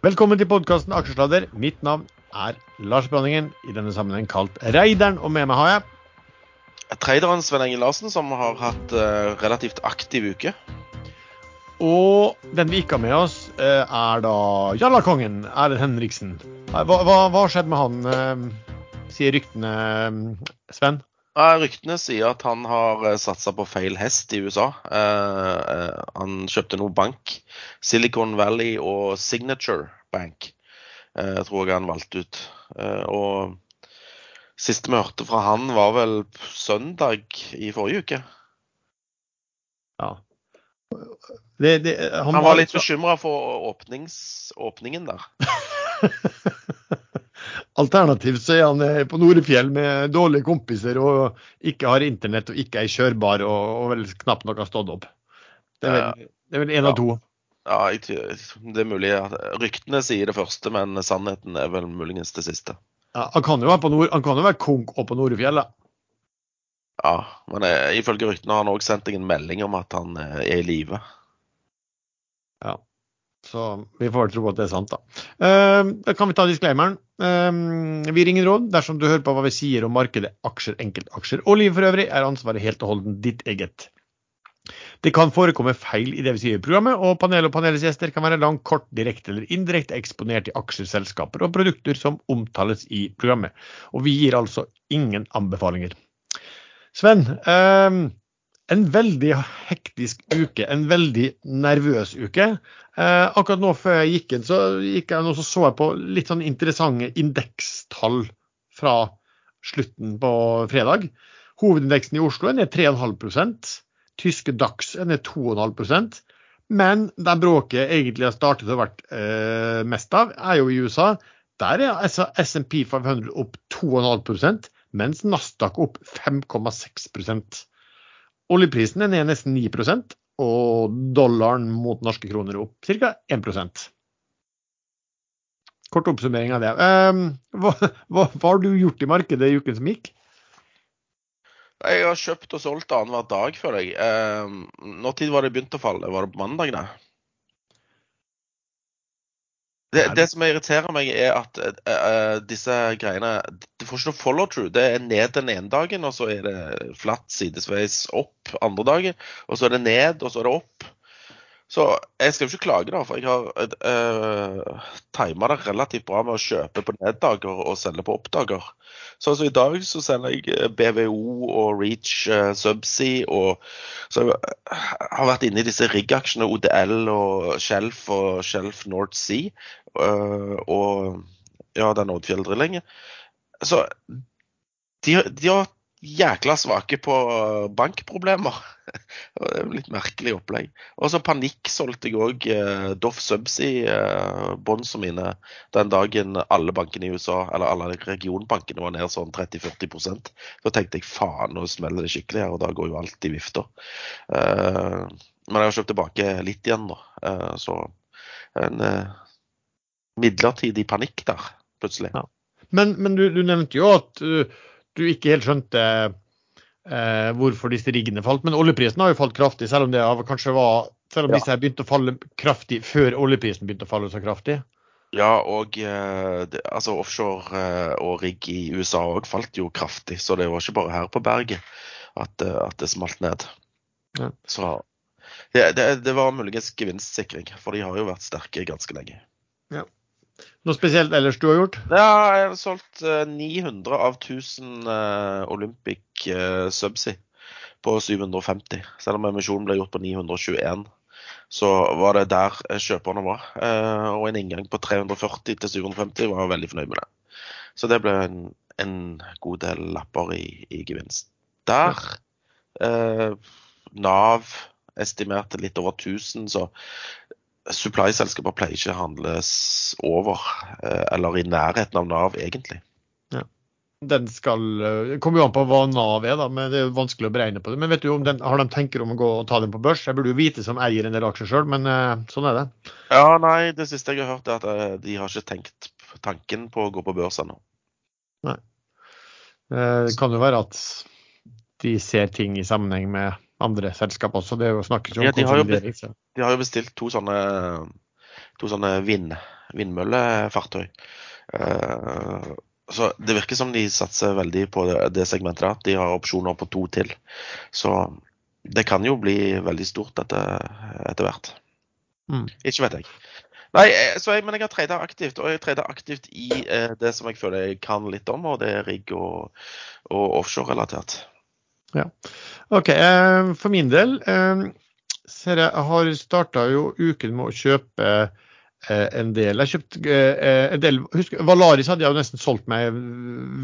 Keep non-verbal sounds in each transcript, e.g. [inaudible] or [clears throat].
Velkommen til podkasten Aksjesladder. Mitt navn er Lars Branningen, i denne sammenheng kalt Reideren, og med meg har jeg Traderen Sven Engel Larsen, som har hatt uh, relativt aktiv uke. Og den vi ikke har med oss, uh, er da Jallakongen, Erlend Henriksen. Hva, hva, hva har skjedd med han, uh, sier ryktene, Sven? Ryktene sier at han har satsa på feil hest i USA. han kjøpte noe bank. Silicon Valley og Signature Bank jeg tror jeg han valgte ut. og Siste vi hørte fra han, var vel søndag i forrige uke. Ja. Det, det, han, han, var litt bekymra for åpnings, åpningen der. [laughs] Alternativt så er han eh, på Norefjell med dårlige kompiser og ikke har internett og ikke er kjørbar og, og vel knapt nok har stått opp. Det er vel, det er vel en ja. av to. Ja, det er mulig ryktene sier det første, men sannheten er vel muligens det siste. Ja, han kan nord, han kan jo være konk og på Norefjellet. Ja, men eh, ifølge ryktene har han òg sendt deg en melding om at han eh, er i live. Ja, så vi får tro at det er sant, da. Uh, da kan vi ta disclaimeren. Uh, vi ringer råd dersom du hører på hva vi sier om markedet, aksjer, enkeltaksjer og liv for øvrig, er ansvaret helt og holdent ditt eget. Det kan forekomme feil i det vi sier i programmet, og panelet og panelets gjester kan være langt, kort, direkte eller indirekte eksponert i aksjer, selskaper og produkter som omtales i programmet. Og vi gir altså ingen anbefalinger. Sven, eh, en veldig hektisk uke, en veldig nervøs uke. Eh, akkurat nå før jeg gikk inn, så gikk jeg og så jeg på litt sånn interessante indekstall fra slutten på fredag. Hovedindeksen i Oslo er ned 3,5% Tyske DAX er ned 2,5% Men der bråket egentlig har startet og vært eh, mest av, er jo i USA. Der er altså SMP 500 opp 2,5% mens Nasdaq opp 5,6 Oljeprisen er ned nesten 9% og dollaren mot norske kroner opp ca. 1 Kort oppsummering av det. Eh, hva, hva, hva, har du gjort i markedet i uken som gikk? Jeg har kjøpt og solgt annenhver dag, føler jeg. Eh, når tid var det begynt å falle? Var det på mandag, da? Det, det, som irriterer meg, er at uh, disse greiene Du får ikke noe follow-through. Det er ned den ene dagen, og så er det flatt sidesveis opp andre dagen. Og så er det ned, og så er det opp. Så jeg skal jo ikke klage, da, for jeg har uh, tima det relativt bra med å kjøpe på neddager og selge på oppdager. Så altså, i dag så selger jeg BVO og Reach uh, Subsea og Så jeg har vært inne i disse rigg-aksjene ODL og Shelf og Shelf North Sea uh, og ja, den Oddfjell Drilling. Så de, de var jækla svake på bankproblemer. [laughs] det er litt merkelig opplegg. Og så panikksolgte jeg òg eh, Doff Subsea-båndene eh, mine den dagen alle bankene i USA, eller alle regionbankene var ned sånn 30-40% Da tenkte jeg faen, nå smeller det skikkelig her, og da går jo alt i vifta. Eh, men jeg har kjøpt tilbake litt igjen nå, eh, så en eh, midlertidig panikk der, plutselig. Ja. Men, men du, du, nevnte jo at uh, du ikke helt skjønte uh, hvorfor disse riggene falt. Men oljeprisen har jo falt kraftig, selv om det kanskje var selv om ja. disse begynte å falle kraftig før oljeprisen begynte å falle så kraftig. Ja, og uh, det, altså offshore eh, og rigg i USA òg falt jo kraftig. Så det var ikke bare her på berget at, at det smalt ned. Ja. Så det, det, det var muligens gevinstsikring, for de har jo vært sterke ganske lenge. Ja. Noe spesielt ellers du har gjort? Ja, jeg har solgt 900 av 1000 uh, Olympic uh, Subsea på 750. Selv om emisjonen ble gjort på 921, så var det der kjøperne var. Og en inngang på 340 til 750 var jeg veldig fornøyd med det. Så det ble en, en god del lapper i, i gevinst. Der Nav estimerte litt over 1000, så supply-selskaper pleier ikke å handles over eh, eller i nærheten av Nav, egentlig. Ja. Den skal Det eh, kommer jo an på hva Nav er, da, men det er vanskelig å beregne på det. Men vet du om den, har de tenker om å gå og ta den på børs? Jeg burde jo vite som eier en del aksjer sjøl, men uh, sånn er det. Ja, nei, det siste jeg har hørt, er at de har ikke tenkt tanken på å gå på børs ennå. Nei. Det kan jo være at de ser ting i sammenheng med andre selskap også. Det snakkes jo om ja, de, har jo bestilt, de har jo bestilt to sånne to sånne vind, vindmøllefartøy. Uh, så det virker som de satser veldig på det, det segmentet At De har opsjoner på to til. Så det kan jo bli veldig stort etter, etter hvert. Mm. Ikke vet jeg. Nei, eh, jeg, men jeg har tradet aktivt, og jeg trada aktivt i eh, det som jeg føler jeg kan litt om, og det er rigg og, og offshore-relatert. Ja. OK. Eh, for min del eh, ser jeg, har starta jo uken med å kjøpe eh, en del. Jeg kjøpte en del husk, Valaris hadde jeg jo nesten solgt meg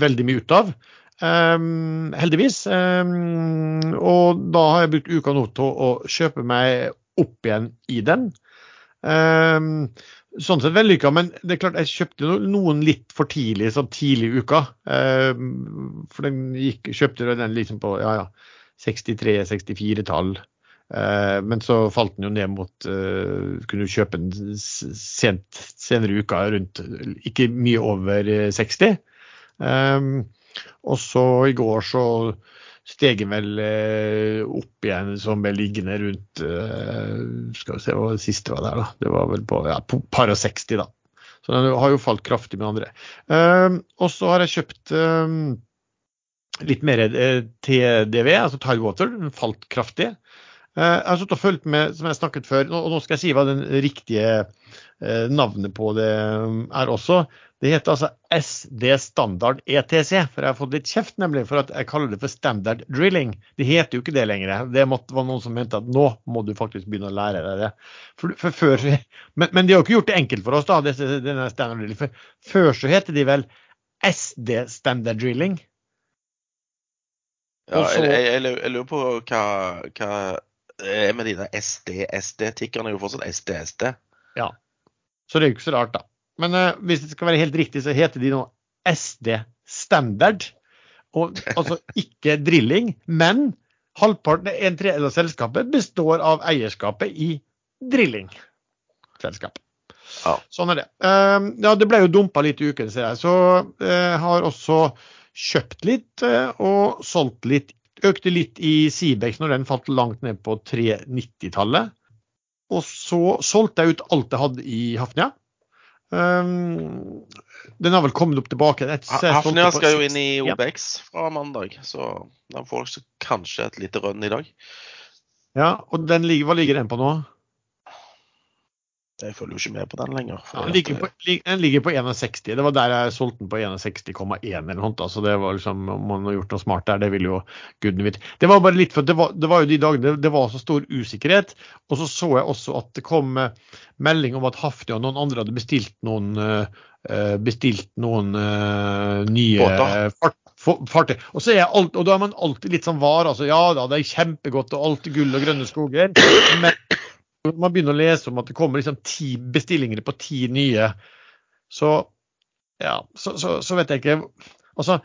veldig mye ut av. Heldigvis. Og da har jeg brukt uka nå til å kjøpe meg opp igjen i den. Sånn sett vellykka, men det er klart jeg kjøpte noen litt for tidlig, sånn tidlig i uka. Um, for den gikk, kjøpte den liksom på ja, ja, 63-64-tall. Uh, ehm, men så falt den jo ned mot uh, Kunne kjøpe den sent, senere i uka rundt ikke mye over 60. Um, og så i går så steg vel eh, opp igjen som ble liggende rundt eh, Skal vi se hva det siste var der, da. Det var vel på ja, par og 60, da. Så den har jo falt kraftig med andre. Uh, og så har jeg kjøpt uh, litt mer TDV, altså Tidewater. Den falt kraftig. Uh, jeg har sittet og fulgt med, som jeg snakket før, og nå skal jeg si hva den riktige navnet på det er også. Det heter altså SD Standard ETC, for jeg har fått litt kjeft nemlig for at jeg kaller det for standard drilling. Det heter jo ikke det lenger. Det måtte, var noen som mente at nå må du faktisk begynne å lære deg det. For, for før, men, men, de har jo ikke gjort det enkelt for oss, da. Denne standard drilling. For, før så heter de vel SD Standard Drilling. Ja, jeg, jeg, jeg, lurer på hva, hva med de SD, SD-tikkerne er jo fortsatt SD, SD. Ja. Så det er jo ikke så rart, da. Men uh, hvis det skal være helt riktig, så heter de nå SD Standard. Og, altså ikke drilling, men halvparten, en tredjedel av selskapet består av eierskapet i drilling. Selskapet. Ja. Sånn er det. Uh, ja, det ble jo dumpa litt i uken, ser jeg. Så uh, har også kjøpt litt og solgt litt. Økte litt i Sibex når den falt langt ned på 390-tallet. Og så solgte jeg ut alt jeg hadde i Hafnia. Um, den har vel kommet opp tilbake. Hafnia skal jo inn i OBX fra mandag, så den får kanskje et lite rønn i dag. Ja, og den, hva ligger den på nå? Jeg følger jo ikke med på den lenger. Ja, den, ligger på, den, ligger på, 61. Det var der jeg solgte den på 61,1 eller noe. Altså det var liksom, Om man har gjort noe smart der, det ville jo gudene vite. Det var bare litt for det var, det var jo de dagene det, det, var så stor usikkerhet. Og så så jeg også at det kom uh, melding om at Hafnia og noen andre hadde bestilt noen, uh, bestilt noen nye fart, fartøy. Og så er alt, og da er man alltid litt sånn var. altså Ja da, det er kjempegodt og alt gull og grønne skoger. men man begynner å lese om at det kommer liksom ti bestillinger på ti nye, så ja, så, så, så vet jeg ikke Altså,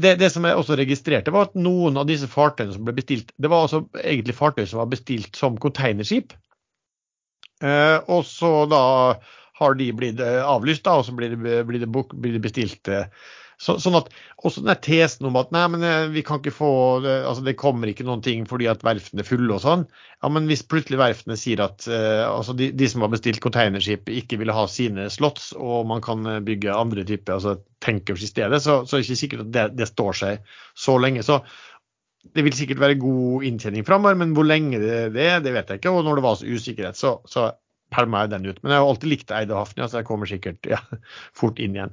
det, det, som jeg også registrerte, var at noen av disse fartøyene som ble bestilt, det var altså egentlig fartøy som var bestilt som containerskip. Eh, og så da har de blitt eh, avlyst, da, og så blir det, blir det bestilt eh, så, sånn at også den tesen om at nei, men eh, vi kan ikke få altså det kommer ikke noen ting fordi at verftene er fulle og sånn. Ja, men hvis plutselig verftene sier at uh, altså de, de, som har bestilt containerskip ikke vil ha sine slots, og man kan eh, bygge andre typer altså tankers i stedet, så, så er det ikke sikkert at det, det står seg så lenge. Så det vil sikkert være god inntjening framover, men hvor lenge det, er, det vet jeg ikke. Og når det var så usikkerhet, så, så pælma meg den ut. Men jeg har alltid likt Eide Hafnia, så jeg kommer sikkert ja, fort inn igjen.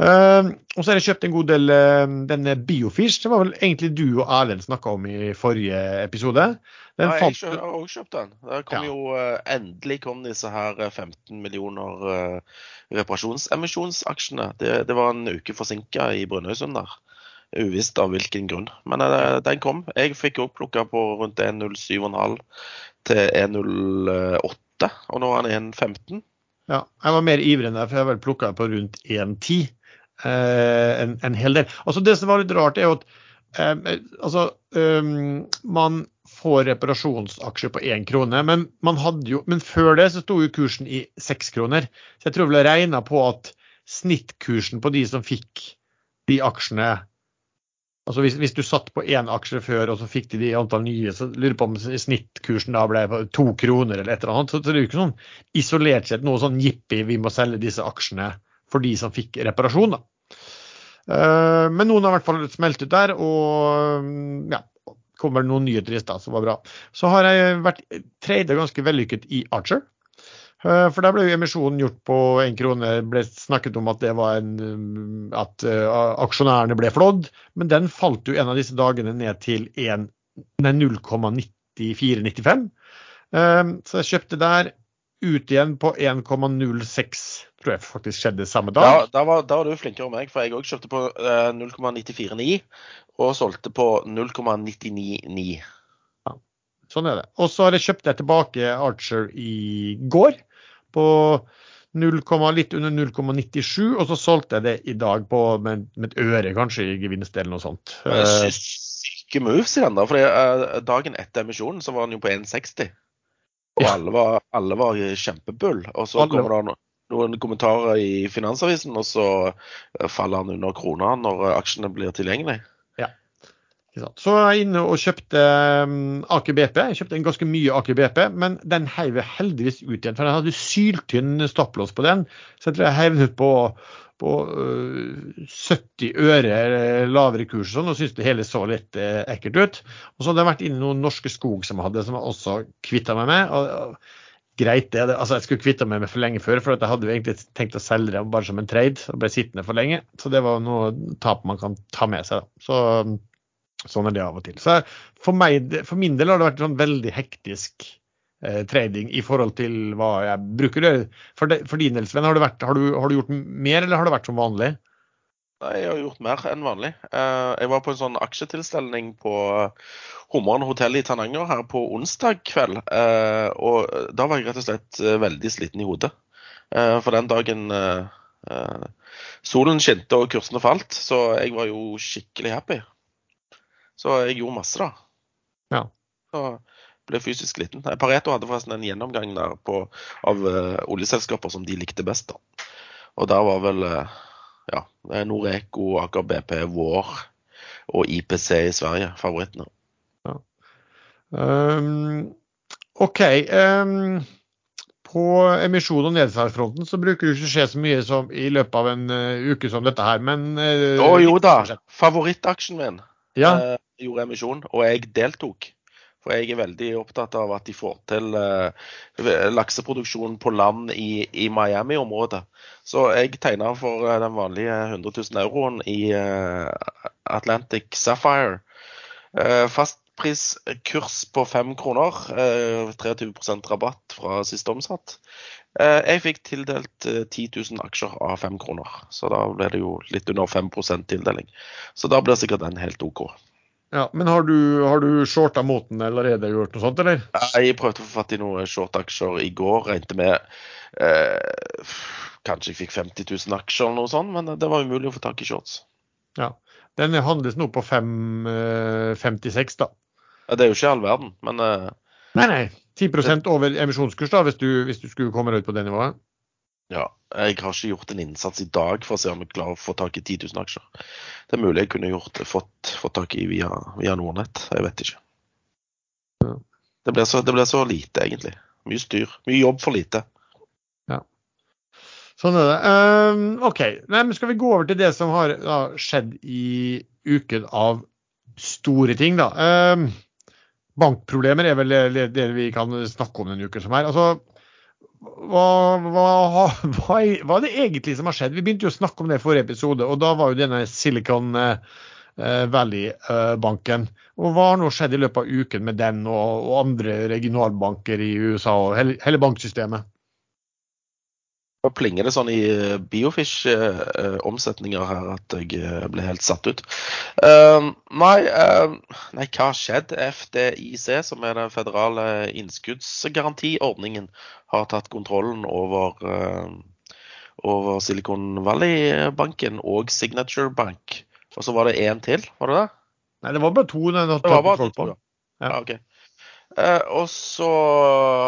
Uh, og så har jeg kjøpt en god del uh, denne Biofish. Det var vel egentlig du og Erlend snakka om i forrige episode. Den ja, jeg har òg kjøpt den. Der kom ja. jo uh, Endelig kom disse her 15 millioner uh, reparasjonsemisjonsaksjene. Det, det, var en uke forsinka i Brønnøysund der. Uvisst av hvilken grunn. Men den kom. Jeg fikk òg plukka på rundt 1,07,5 til 1,08 og nå er han 1,15. Ja, jeg var mer ivrig enn deg, for jeg har vel plukka på rundt 1,10. Eh, en, en, hel del. Altså Det som var litt rart, er jo at eh, altså, um, man får reparasjonsaksjer på én krone, men, man hadde jo, men før det så sto jo kursen i seks kroner. Så jeg tror vel jeg regna på at snittkursen på de som fikk de aksjene Altså hvis, hvis, du satt på én aksje før, og så fikk de de antall nye, så lurer på om snittkursen da ble to kroner eller et eller annet. Så det er jo ikke sånn isolert sett noe sånn jippi, vi må selge disse aksjene for de som fikk reparasjon. da. Uh, men noen har i hvert fall smelt ut der, og ja, kommer det noen nyheter i stad som var bra. Så har jeg vært tredje ganske vellykket i Archer. Eh, for der ble jo emisjonen gjort på én krone. ble snakket om at det var en, mm, at eh, aksjonærene ble flådd. Men den falt jo en av disse dagene ned til 0,9495. Eh, så jeg kjøpte der ut igjen på 1,06, tror jeg faktisk skjedde samme dag. Ja, da var, da var du flinkere enn meg, for jeg òg kjøpte på 0,949 og solgte på 0,999. Ja, sånn er det. Og så har jeg kjøpt deg tilbake Archer i går på 0, litt under 0,97, og så solgte jeg det i dag på, med, med et øre kanskje i gevinst eller noe sånt. Syke moves i den, da. For uh, dagen etter emisjonen så var den jo på 1,60. Og ja. alle, var, alle var kjempebull. Og så alle. kommer det noen kommentarer i Finansavisen, og så faller han under krona når aksjene blir tilgjengelige. Så var jeg inne og kjøpte um, Aker BP. Jeg kjøpte en ganske mye Aker BP, men den heiv jeg heldigvis ut igjen. For den hadde syltynn stopplås på den, så jeg tror jeg heiv den ut på, på uh, 70 øre lavere kurs og sånn, og syntes det hele så litt uh, ekkelt ut. Og så hadde jeg vært inne i noen Norske Skog som jeg hadde, som jeg også kvitta meg med. og, og greit det. Altså, jeg skulle kvitta meg med for lenge før, for jeg hadde jo egentlig tenkt å selge det bare som en trade. og ble sittende for lenge. Så det var noe tap man kan ta med seg. Da. Så Sånn er det av og til. Så for, meg, for min del har det vært sånn veldig hektisk eh, trading i forhold til hva jeg bruker. For, de, for din del, Sven, har, har, har, du, gjort mer, eller har det vært som vanlig? Nei, jeg har gjort mer enn vanlig. Eh, jeg var på en sånn aksjetilstelning på Hummeren hotell i Tananger her på onsdag kveld. Eh, og da var jeg rett og slett eh, veldig sliten i hodet. Eh, for den dagen eh, solen skinte og kursene falt, så jeg var jo skikkelig happy. Så jeg gjorde masse, da. Ja. Så ble fysisk liten. Pareto hadde forresten en gjennomgang der på, av uh, oljeselskaper som de likte best. da. Og der var vel uh, ja, Noreco, Aker BP, Vår og IPC i Sverige favorittene. Ja. Um, OK. Um, på emisjon- og nedsalgsfronten så bruker det ikke skje så mye som i løpet av en uh, uke som dette her, men Å uh, jo da. Favorittaksjen min. Ja. Uh, gjorde emisjon, og jeg deltok. For jeg er veldig opptatt av at de får til uh, lakseproduksjon på land i, i Miami-området. Så jeg tegna for uh, den vanlige 100 000 euroen i uh, Atlantic Sapphire. Fastpriskurs på fem kroner. 23% rabatt fra siste omsatt. Jeg fikk tildelt 10 000 aksjer av fem kroner, så da ble det jo litt under 5% tildeling. Så da blir sikkert den helt OK. Ja, Men har du, har du shorta mot den allerede gjort noe sånt, eller? Jeg prøvde å få fatt i noen short-aksjer i går. Regnet med eh, Kanskje jeg fikk 50 000 aksjer eller noe sånt, men det var umulig å få tak i shorts. Ja. Den handles nå på 5,56, eh, da. Ja, det er jo ikke all verden, men eh, Nei, nei. 10 over emisjonskurs, da, hvis du, hvis du skulle komme ut på det nivået. Ja, jeg har ikke gjort en innsats i dag for å se om jeg klarer å få tak i 10 000 aksjer. Det er mulig jeg kunne gjort, fått, fått tak i via, via Nordnett. Jeg vet ikke. Ja. Det, blir så, det ble så lite, egentlig. Mye styr. Mye jobb for lite. Ja. Sånn er det. Um, OK. Nei, men skal vi gå over til det som har da, skjedd i uken av store ting, da. Um, bankproblemer er vel det, vi kan snakke om denne uken som er. Altså, hva, hva, [laughs] hva, hva, er det egentlig som har skjedd? Vi begynte jo å snakke om det i forrige episode, og da var jo denne Silicon eh, Valley-banken. Og Hva har nå skjedd i løpet av uken med den og, og andre regionalbanker i USA og hele, hele banksystemet? Nå plinger det sånn i eh, Biofish-omsetninger her at jeg eh, ble helt satt ut. Uh, nei, uh, nei, hva har skjedd? FDIC, som er den federale innskuddsgarantiordningen, har tatt kontrollen over, uh, over Silicon Valley-banken og Signature Bank. Og så var det én til, var det det? Nei, det var bare to. Det var bare to, ja. ja. okay. Eh, og så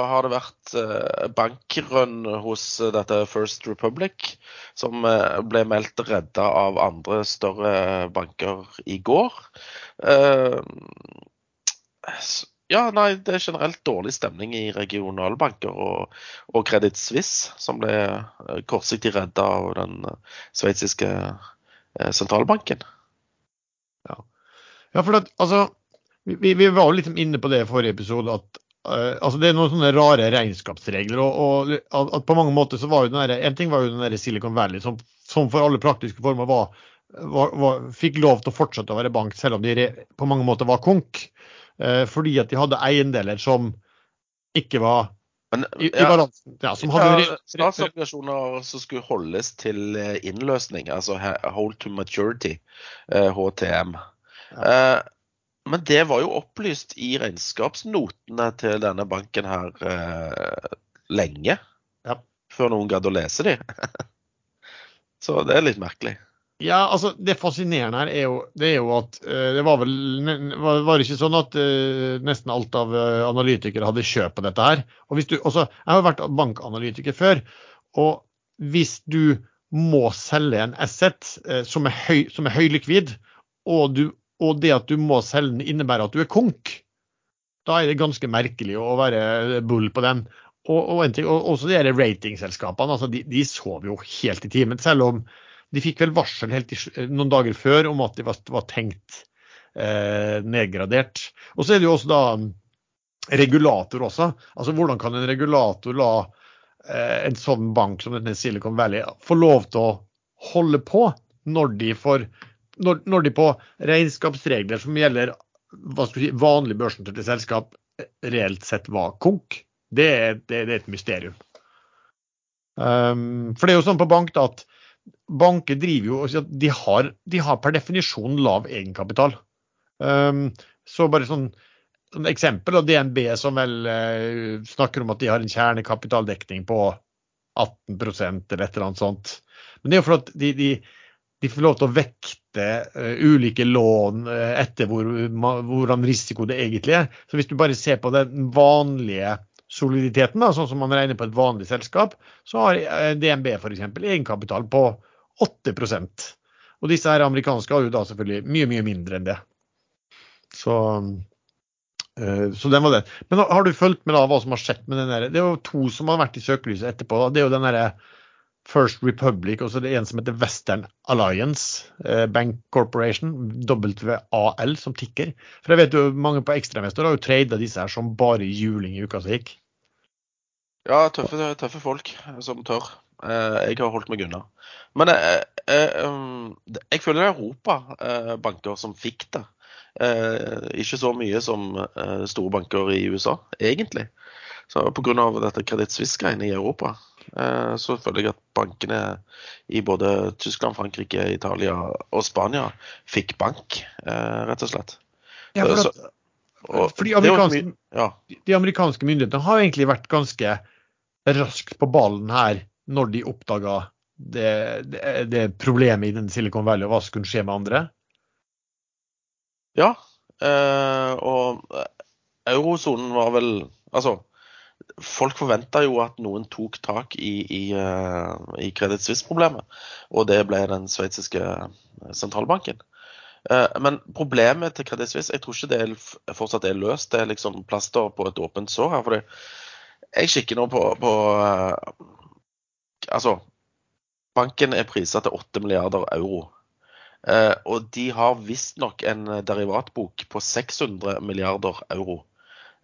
har det vært eh, bankrun hos dette First Republic, som eh, ble meldt redda av andre større banker i går. Eh, ja, nei, det er generelt dårlig stemning i regionalbanker og, og Credit Suisse, som ble eh, kortsiktig redda av den eh, sveitsiske sentralbanken. Ja, ja for det, altså vi, vi, var litt inne på det i forrige episode, at uh, altså det er noen sånne rare regnskapsregler. og, og at på mange måter så var jo den der, En ting var jo den der Silicon Valley, som, som for alle praktiske former var, var, var, fikk lov til å fortsette å være bank, selv om de re, på mange måter var konk. Uh, fordi at de hadde eiendeler som ikke var men, i, i balansen. Ja, som hadde ja, Statsobligasjoner som skulle holdes til eh, innløsning, altså hold to maturity, HTM. Ja. Men det var jo opplyst i regnskapsnotene til denne banken her eh, lenge. Ja. Før noen gadd å lese de. [laughs] Så det er litt merkelig. Ja, altså Det fascinerende her er jo, det er jo at uh, det var vel var, var det ikke sånn at uh, nesten alt av uh, analytikere hadde kjøp på dette her. Og du, også, Jeg har vært bankanalytiker før. og hvis du må selge en asset som er, høy, som er høylikvid, og du og det at du må selge den innebærer at du er konk, da er det ganske merkelig å være bull på den. Og, og, ting, og også de ratingselskapene altså de, de, sov jo helt i timen. Selv om de fikk vel varsel i, noen dager før om at de var, var tenkt eh, nedgradert. Og så er det jo også da regulator også. Altså Hvordan kan en regulator la eh, en sånn bank som denne Silicon Valley få lov til å holde på når de får når, når, de på regnskapsregler som gjelder hva skal si, vanlig børsnoterte selskap, reelt sett var konk, det, det, det er et mysterium. Um, for det er jo sånn på bank da, at banker driver jo de har, de har per definisjon lav egenkapital. Um, så bare sånn, sånn eksempel, av DNB som vel uh, snakker om at de har en kjernekapitaldekning på 18 eller et eller annet sånt. Men det er jo for at de, de, de får lov til å vekte uh, ulike lån uh, etter hvor, hvordan risiko det egentlig er. Så hvis du bare ser på den vanlige soliditeten, da, sånn som man regner på et vanlig selskap, så har uh, DNB f.eks. egenkapital på 8% Og disse her amerikanske har jo da selvfølgelig mye, mye mindre enn det. Så, så den var det. Men har du fulgt med da hva som har skjedd med den der? Det er jo to som har vært i søkelyset etterpå. Da. Det er jo den derre First Republic, og så det en som heter Western Alliance eh, Bank Corporation, WAL, som tikker. For jeg vet jo mange på ekstremester har jo trada disse her som bare juling i uka som gikk. Ja, tøffe, tøffe folk som tør. Eh, jeg har holdt meg unna. Men jeg, eh, jeg, um, jeg føler det er Europa-banker som fikk det. Ikke så mye som store banker i USA, egentlig. Pga. dette Credit Suisse-greiene i Europa. Eh, så føler jeg at bankene i både Tyskland, Frankrike, Italia og Spania fikk bank, eh, rett og slett. Ja, for, at, og, for de, amerikanske, ja. de, amerikanske, myndighetene har egentlig vært ganske raskt på ballen her når de oppdaga det, det, det problemet i den Silicon Valley, og hva som kunne skje med andre? Ja, eh, og eurosonen var vel Altså, folk forventa jo at noen tok tak i, i, uh, i Credit Suisse-problemet, og det ble den sveitsiske sentralbanken. Uh, men problemet til Credit Suisse, jeg tror ikke det er, fortsatt er løst. Det er liksom plaster på et åpent sår her. fordi jeg kikker nå på, på Altså, banken er prisa til 8 milliarder euro. og de har visstnok en derivatbok på 600 milliarder euro.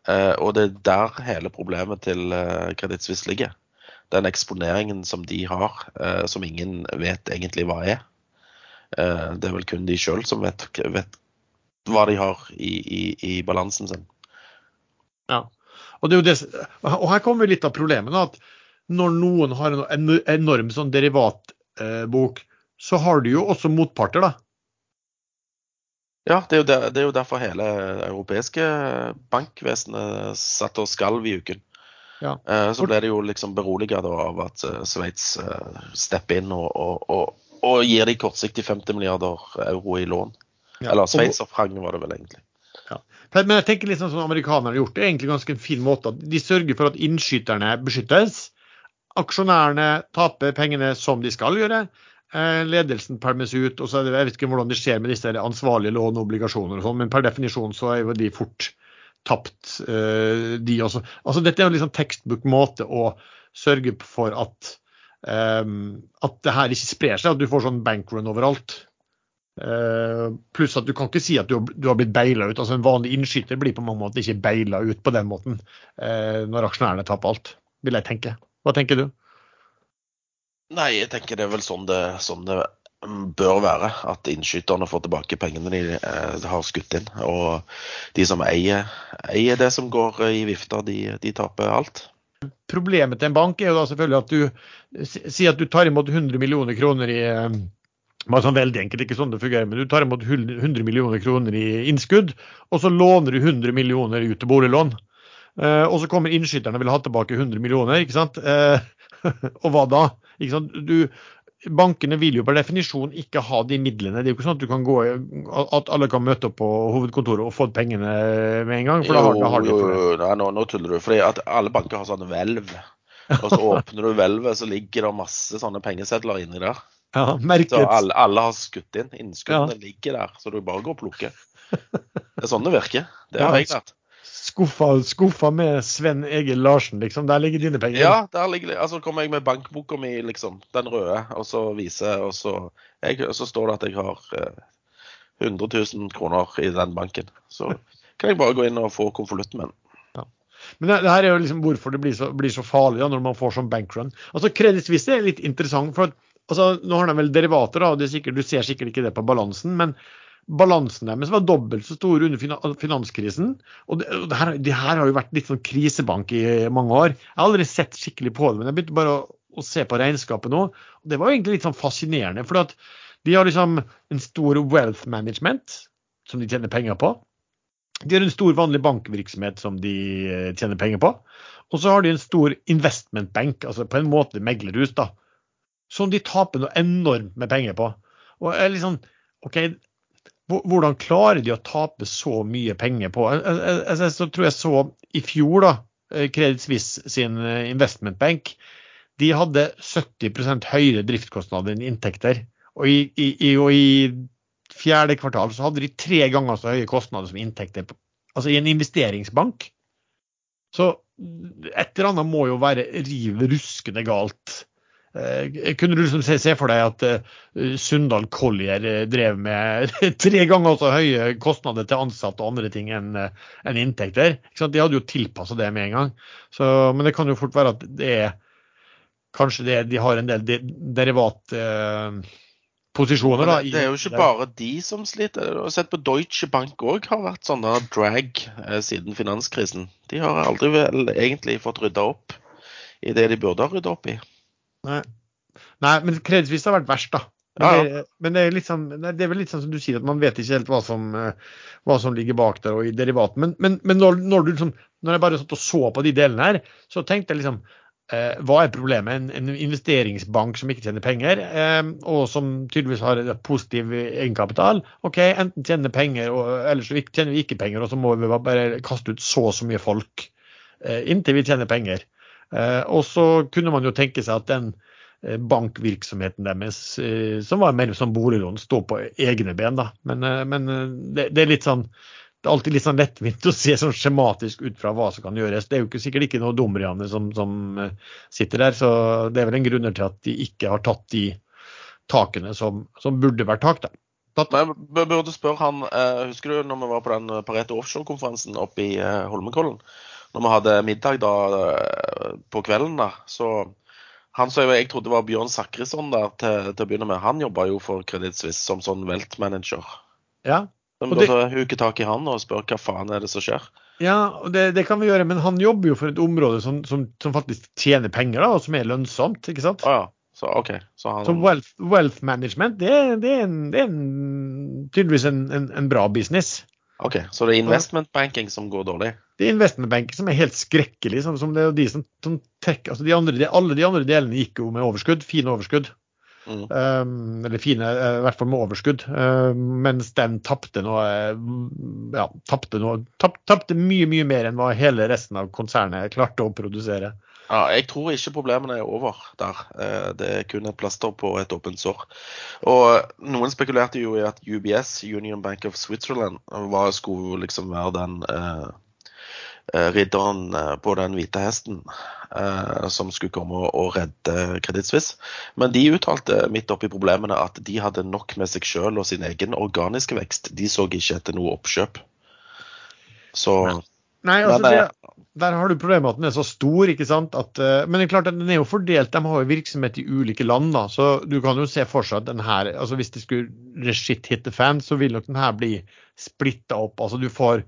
Uh, og det er der hele problemet til uh, Credit ligger. Den eksponeringen som de har, uh, som ingen vet egentlig hva er. Det er vel kun de sjøl som vet, vet, hva de har i, i, i, balansen sin. Ja, og, det, og her kommer litt av problemet. at når noen har en enorm sånn derivatbok, så har du jo også motparter. da. Ja, det er, der, det er, jo derfor hele europeiske bankvesenet satt og skalv i uken. Ja. Eh, så ble det jo liksom beroliget av at eh, Sveits eh, stepper inn og, og, og, og, gir de kortsiktig 50 milliarder euro i lån. Ja. Eller sveitserfrang var det vel egentlig. Ja. Men jeg tenker sånn som amerikanerne har gjort det, er egentlig ganske en fin måte. De sørger for at innskyterne beskyttes. Aksjonærene taper pengene som de skal gjøre. Eh, ledelsen permes ut. og så er det, Jeg vet ikke hvordan det skjer med disse ansvarlige lån og obligasjoner, og sånn, men per definisjon så er jo de fort tapt, eh, de også. Altså Dette er jo liksom tekstbook måte å sørge for at, um, at det her ikke sprer seg, at du får sånn bankrun overalt. Uh, pluss at du kan ikke si at du, du har blitt beila ut. altså En vanlig innskyter blir på mange måter ikke beila ut på den måten uh, når aksjonærene taper alt, vil jeg tenke. Hva tenker du? Nei, jeg tenker det er vel sånn det, sånn det bør være. At innskyterne får tilbake pengene de eh, har skutt inn. Og de som eier, eier det som går i vifta, de, de, taper alt. Problemet til en bank er jo da selvfølgelig at du sier at du tar imot 100 millioner kroner i bare sånn veldig enkelt, ikke sånn det fungerer, men Du tar imot 100 millioner kroner i innskudd, og så låner du 100 millioner ut til boliglån. Eh, og så kommer innskyterne og vil ha tilbake 100 millioner. ikke sant? Eh, [laughs] og hva da? Du, bankene vil jo per definisjon ikke ha de midlene. Det er jo ikke sånn at, du kan gå, at alle kan møte opp på hovedkontoret og få pengene med en gang. for da har, da har de jo, nei, nå, nå, tuller du. fordi at alle banker har sånne hvelv. Og så [laughs] åpner du hvelvet, så ligger det masse sånne pengesedler inni der. Ja, merket. Så alle, alle, har skutt inn. Innskuddene ja. ligger der, så du bare går og plukker. Det er sånn det virker. Det har ja, jeg lært skuffa, skuffa med Sven Egil Larsen, liksom. Der ligger dine penger. Ja, der ligger det. Altså kommer jeg med bankboka mi, liksom. Den røde, og så viser og så, jeg, så står det at jeg har eh, 100 000 kroner i den banken. Så kan jeg bare gå inn og få konvolutten min. Ja. Men det, det, her er jo liksom hvorfor det blir så, blir så farlig da, når man får sånn bankrun. Altså Credit Suisse er litt interessant. for at, altså, Nå har de vel derivater, da, og sikkert, du ser sikkert ikke det på balansen. men balansen deres var dobbelt så stor under finanskrisen. Og det, det, her, det, her, har jo vært litt sånn krisebank i mange år. Jeg har aldri sett skikkelig på det, men jeg begynte bare å, å se på regnskapet nå. og Det var egentlig litt sånn fascinerende. For at de har liksom en stor wealth management som de tjener penger på. De har en stor vanlig bankvirksomhet som de eh, tjener penger på. Og så har de en stor investment bank, altså på en måte meglerhus, da, som de taper noe enormt med penger på. Og jeg liksom, OK, hvordan klarer de å tape så mye penger på jeg, jeg, jeg, jeg tror jeg så i fjor, da, eh, Credit Suisse sin investmentbank. investment bank, de hadde 70 høyere driftskostnader enn inntekter. Og i, i, og i, fjerde kvartal så hadde de tre ganger så høye kostnader som inntekter. Altså i en investeringsbank. Så et eller annet må jo være riv ruskende galt Eh, kunne du liksom se, se, for deg at uh, Sunndal Collier eh, drev med [laughs] tre ganger så høye kostnader til ansatte og andre ting enn en inntekter? De hadde jo tilpassa det med en gang. Så, men det kan jo fort være at det er Kanskje det, de har en del de, derivat uh, posisjoner. Da, det, det, er jo ikke bare de som sliter. Du har sett på Deutsche Bank òg har vært sånne drag eh, siden finanskrisen. De har aldri vel egentlig fått rydda opp i det de burde ha rydda opp i. Nei. Nei, men kredittvis har vært verst, da. Men, ja, ja. Det, men det, er liksom, det, er vel litt sånn som du sier, at man vet ikke helt hva som, eh, hva som ligger bak der og i derivaten. Men, men, men når, når, du liksom, når jeg bare satt og så på de delene her, så tenkte jeg liksom eh, Hva er problemet? En, en, investeringsbank som ikke tjener penger, eh, og som tydeligvis har positiv egenkapital. OK, enten tjener penger, og, eller så tjener vi ikke penger, og så må vi bare kaste ut så og så mye folk eh, inntil vi tjener penger. Eh, og så kunne man jo tenke seg at den eh, bankvirksomheten deres, eh, som var mer som boliglån, står på egne ben. da. Men, men det, det, er litt sånn det er alltid litt sånn lettvint å se sånn skjematisk ut fra hva som kan gjøres. Det er jo ikke, sikkert ikke noe dommerne som, som, sitter der, så det er vel en grunn til at de ikke har tatt de takene som, som burde vært tak. da. Men jeg burde spørre han, Husker du når vi var på den Pareto Offshore-konferansen oppe i Holmenkollen? Når vi hadde middag da på kvelden, da, så han som jeg trodde var Bjørn Sakrisson der til, til, å begynne med, han jobba jo for Credit Suisse som sånn Welt-manager. Ja. Vi burde huke tak i han og spørre hva faen er det som skjer. Ja, det, det, kan vi gjøre, men han jobber jo for et område som, som, som faktisk tjener penger, da, og som er lønnsomt, ikke sant? Ah, ja. Så, ok. Så, han... så wealth, wealth, management, det, det, er, en, det er en, tydeligvis en, en, bra business. Ok, Så det er investment banking som går dårlig? Det er investment banking som er helt skrekkelig. Som, som det er de som, som trekker, altså de andre, de, Alle de andre delene gikk jo med overskudd. Fine overskudd. Mm. Um, eller fine, i hvert fall med overskudd. Um, mens den tapte noe Ja, tapte noe Tapte mye, mye mer enn hva hele resten av konsernet klarte å produsere. Ja, jeg tror ikke problemene er over der. Eh, det er kun et plaster på et åpent sår. Og noen spekulerte jo i at UBS, Union Bank of Switzerland, var, skulle liksom være den eh, eh ridderen eh, på den hvite hesten eh, som skulle komme og redde Credit Suisse. Men de uttalte midt oppi problemene at de hadde nok med seg sjøl og sin egen organiske vekst. De så ikke etter noe oppkjøp. Så Nei, altså det, der har du problemet med at den er så stor. ikke sant? At, men det er klart at den er jo fordelt. De har jo virksomhet i ulike land. da, så Du kan jo se for seg at den her, altså hvis det skulle shit hit the fan, så vil nok den her bli splitta opp. altså Du får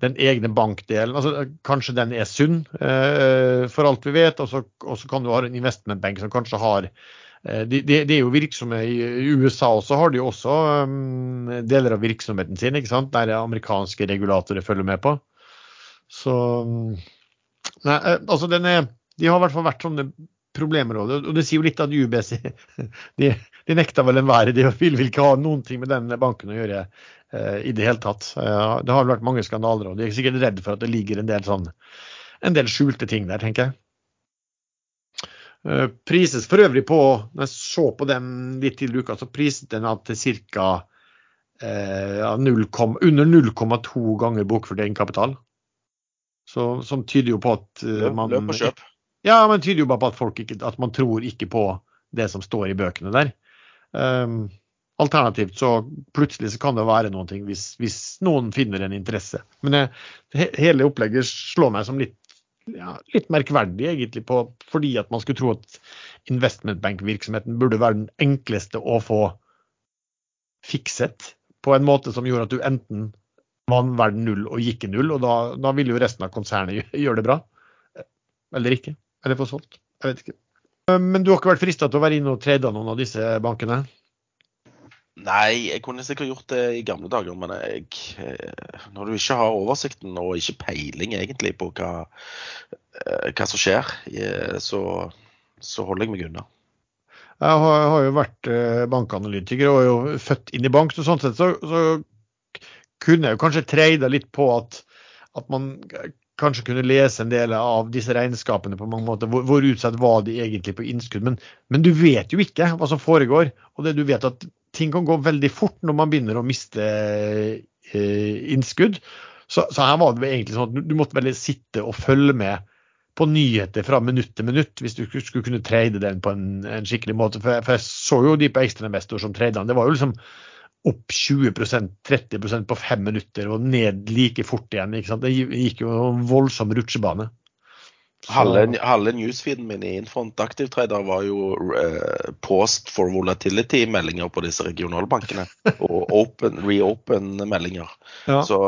den egne bankdelen. altså Kanskje den er sunn, eh, for alt vi vet. Og så, kan du ha en investmentbank som kanskje har eh, de, de, de, er jo virksomme i, USA også, har de jo også um, deler av virksomheten sin, ikke sant? der amerikanske regulatorer følger med på. Så Nei, eh, altså den er De har i hvert fall vært sånne problemområder. Og det sier jo litt at UBS [laughs] de, de nekta vel enhver. De vil, vil ikke ha noen ting med den banken å gjøre i det hele tatt. Uh, det har vært mange skandaler, og de er sikkert redd for at det ligger en del sånn en del skjulte ting der, tenker jeg. Uh, prises for øvrig på Når jeg så på den litt tidligere i uka, så priset den at til ca. Uh, under 0,2 ganger bokført egenkapital. Så, som tyder jo på at man Løp og kjøp. Ja, men tyder jo bare på at, folk ikke, at man tror ikke på det som står i bøkene der. Um, alternativt så plutselig så kan det være noe hvis, hvis noen finner en interesse. Men jeg, hele opplegget slår meg som litt, ja, litt merkverdig, egentlig, på, fordi at man skulle tro at investmentbankvirksomheten burde være den enkleste å få fikset på en måte som gjorde at du enten vant verden null og gikk i null, og da, da ville jo resten av konsernet gjøre det bra. Eller ikke. Eller få solgt. Jeg vet ikke. Men du har ikke vært frista til å være inne og trade noen av disse bankene? Nei, jeg kunne sikkert gjort det i gamle dager, men jeg, eh, når du ikke har oversikten og ikke peiling egentlig på hva, eh, hva som skjer, eh, så, så, holder jeg meg unna. Jeg har, har jo vært bankanalytiker og er jo født inn i bank, så sånn sett så, så kunne jo kanskje treida litt på at, at, man kanskje kunne lese en del av disse regnskapene på mange måter. Hvor, hvor utsatt var de egentlig på innskudd? Men, men, du vet jo ikke hva som foregår. Og det du vet at ting kan gå veldig fort når man begynner å miste eh, innskudd. Så, så, her var det egentlig sånn at du, måtte veldig sitte og følge med på nyheter fra minutt til minutt hvis du skulle kunne trade den på en, en skikkelig måte. For jeg, for jeg, så jo de på ekstrainvestor som tradet den. Det var jo liksom opp 20% 30% på fem minutter og ned like fort igjen. Det gikk jo en voldsom rutsjebane. Halve, halve newsfeeden min i Infront Aktivtrader var jo uh, post for volatility-meldinger på disse regionalbankene. [laughs] og open, reopen-meldinger. Ja. Så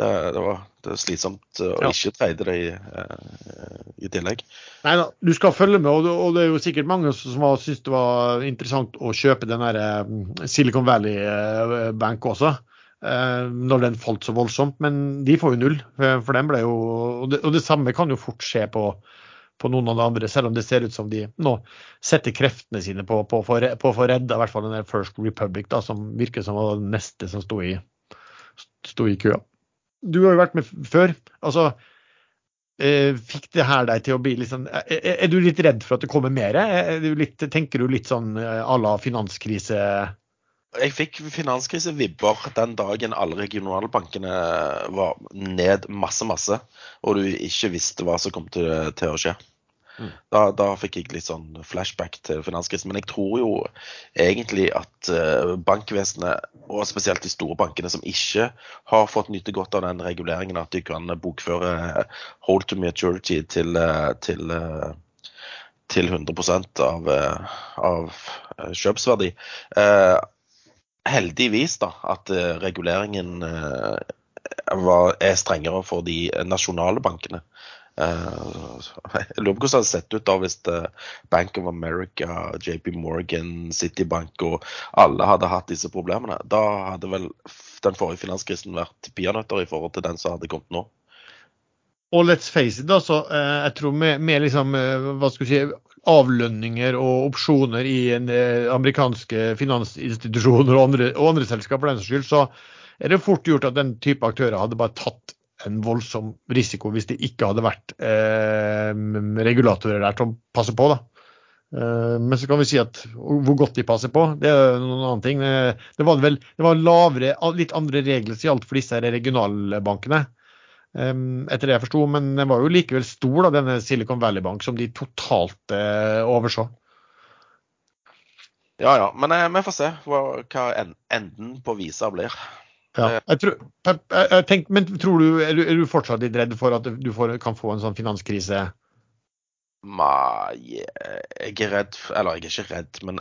det, det, var, det var slitsomt å ja. ikke trade det i, uh, i tillegg. Nei da, du skal følge med, og det, og det er jo sikkert mange som har syntes det var interessant å kjøpe den der Silicon Valley Bank også. Når den falt så voldsomt, men de får jo null. For den ble jo Og det, og det samme kan jo fort skje på, på noen av de andre, selv om det ser ut som de nå setter kreftene sine på, å få redda i hvert fall den der First Republic, da, som virker som var det neste som sto i, sto i køa du har jo vært med før. altså eh, Fikk det her deg til å bli litt sånn Er, du litt redd for at det kommer mer? Du litt, tenker du litt sånn eh, à la finanskrise? Jeg fikk finanskrisevibber den dagen alle regionalbankene var ned masse, masse, og du ikke visste hva som kom til, til å skje. Mm. Da, da, fikk jeg litt sånn flashback til finanskrisen. Men jeg tror jo egentlig at uh, bankvesenet, og spesielt de store bankene som ikke har fått nyte godt av den reguleringen, at de kan bokføre hold to maturity til, uh, til, uh, til 100% av, av kjøpsverdi. Heldigvis da, at reguleringen var, er strengere for de nasjonale bankene. Uh, jeg lurer på hvordan det hadde sett ut da hvis Bank of America, JP Morgan, Citibank og alle hadde hatt disse problemene. Da hadde vel den forrige finanskrisen vært peanøtter i forhold til den som hadde kommet nå. Og let's face it, altså, uh, jeg tror med, med liksom, hva skal vi si, avlønninger og opsjoner i en, eh, amerikanske finansinstitusjoner og andre, og andre selskaper, den skyld, så er det fort gjort at den type aktører hadde bare tatt en voldsom risiko hvis det ikke hadde vært eh, regulatorer der som passer på. da. Eh, men så kan vi si at hvor godt de passer på, det er noen annen ting. Eh, det var, vel, det var lavere, litt andre regler som gjaldt for disse regionalbankene. Eh, etter det jeg forsto, men den var jo likevel stor, da, denne Silicon Valley Bank, som de totalt overså. Ja ja, men vi får se hva, hva enden på visa blir. Ja, jeg tror, jeg, jeg tenk, men tror du, er, du, er du fortsatt litt redd for at du får, kan få en sånn finanskrise? Nei, jeg er redd Eller jeg er ikke redd, men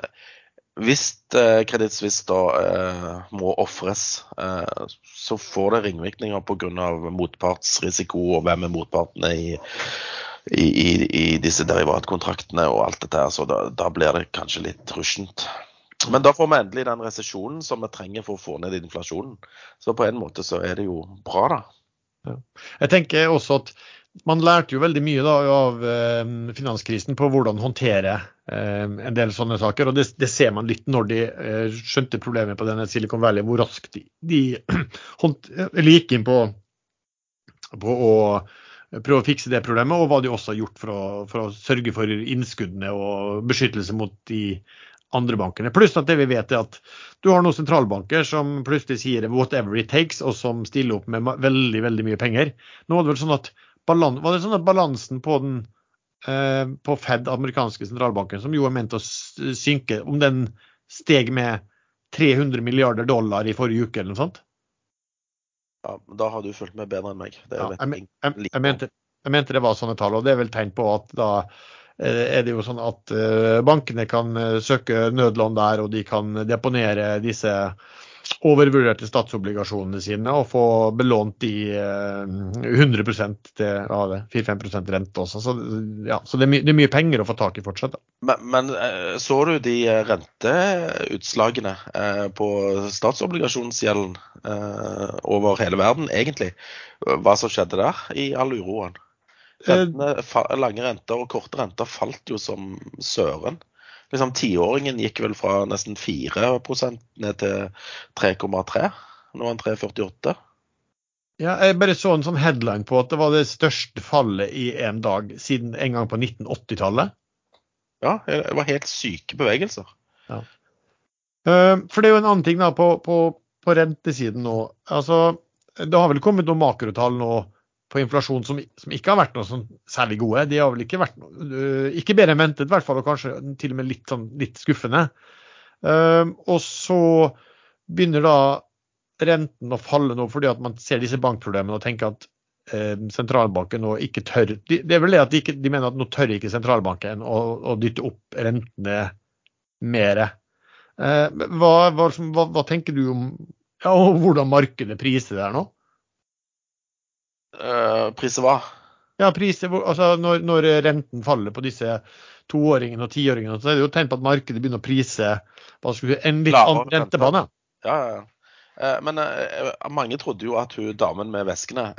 hvis eh, Suisse da eh, må ofres, eh, så får det ringvirkninger pga. motpartsrisiko og hvem er motpartene i, i, i, i disse derivatkontraktene og alt dette her. Så da, da blir det kanskje litt rushent. Men da får vi endelig den resesjonen som vi trenger for å få ned inflasjonen. Så på en måte så er det jo bra, da. Jeg tenker også at man lærte jo veldig mye da, av eh, finanskrisen på hvordan håndtere en del sånne saker. og Det, det ser man litt når de eh, skjønte problemet på denne Silicon Valley, hvor raskt de, de [clears throat] gikk inn på, på å prøve å fikse det problemet, og hva de også har gjort for å, for å sørge for innskuddene og beskyttelse mot de andre bankene. Pluss at det vi vet er at du har noen sentralbanker som plutselig sier 'whatever it takes', og som stiller opp med veldig veldig mye penger. Nå var det vel sånn at, var det sånn at balansen på, den, eh, på Fed, amerikanske sentralbanken, som jo er ment å synke, om den steg med 300 milliarder dollar i forrige uke eller noe sånt? Ja, Da har du fulgt med bedre enn meg. Ja, jeg, jeg, jeg, mente, jeg, mente, det var sånne tall, og det er vel tegn på at da Eh, er det jo sånn at eh, bankene kan eh, søke nødlån der, og de kan deponere disse overvurderte statsobligasjonene sine og få belånt de 100 til ja, 4-5 rente også. Så, ja, så det, er det, er mye penger å få tak i fortsatt. Men, men, så du de renteutslagene på statsobligasjonsgjelden over hele verden, egentlig? Hva som skjedde der i all uroen? Rentene, lange renter og korte renter falt jo som søren. Liksom Tiåringen gikk vel fra nesten 4% ned til 3,3. Nå er han 3,48. Ja, jeg bare så en sånn headline på at det var det største fallet i en dag siden en gang på 1980-tallet. Ja, det var helt syke bevegelser. Ja. Eh, for det er jo en annen ting da på, på, på rentesiden nå. Altså, det har vel kommet noen makrotall nå på inflasjon som, som, ikke har vært noe sånn særlig gode. De har vel ikke vært noe, uh, ikke bedre enn ventet, i hvert fall, og kanskje til og med litt, sånn, litt skuffende. Uh, og så begynner da renten å falle nå fordi at man ser disse bankproblemene og tenker at uh, sentralbanken nå ikke tør de, Det er vel det at de, ikke, de mener at nå tør ikke sentralbanken å, å dytte opp rentene mer. Uh, hva, hva, hva, hva, tenker du om ja, hvordan markedet priser det her nå? Uh, priser hva? Ja, priser, altså når, når, renten faller på disse toåringene og tiåringene, så er det jo tegn på at markedet begynner å prise si, en litt annen rentebane. Ja, ja, ja. Eh, men eh, mange trodde jo at hun damen med veskene,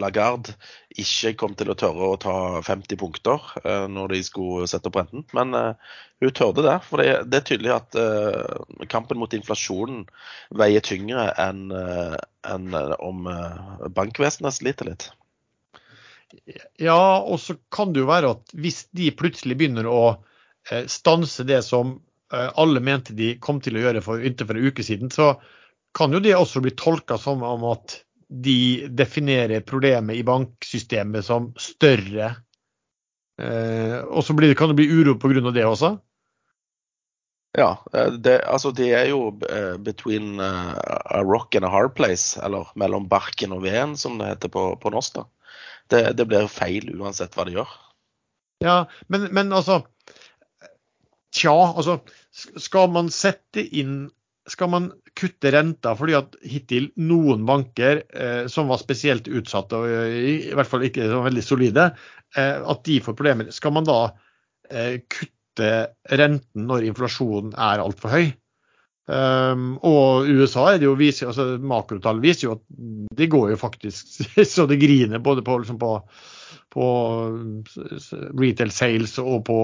Lagarde, ikke kom til å tørre å ta 50 punkter når de skulle sette opp renten. Men hun tørde det. For det, er tydelig at kampen mot inflasjonen veier tyngre enn om bankvesenet sliter litt. Ja, og så kan det jo være at hvis de plutselig begynner å stanse det som alle mente de kom til å gjøre for inntil for en uke siden, så kan jo det også bli tolka som om at de definerer problemet i banksystemet som større. Eh, og så det, kan det bli uro pga. det også? Ja, eh, det, altså det er jo uh, between uh, a rock and a hard place, eller mellom barken og veden, som det heter på, på norsk. da. Det, det, blir feil uansett hva de gjør. Ja, men, men altså Tja, altså skal man sette inn skal man kutte renta fordi at hittil noen banker eh, som var spesielt utsatte, og i, i hvert fall ikke veldig solide, eh, at de får problemer. Skal man da eh, kutte renten når inflasjonen er altfor høy? Um, og USA er det jo viser, altså makrotall viser jo at de går jo faktisk [laughs] så det griner både på, liksom på, på retail sales og på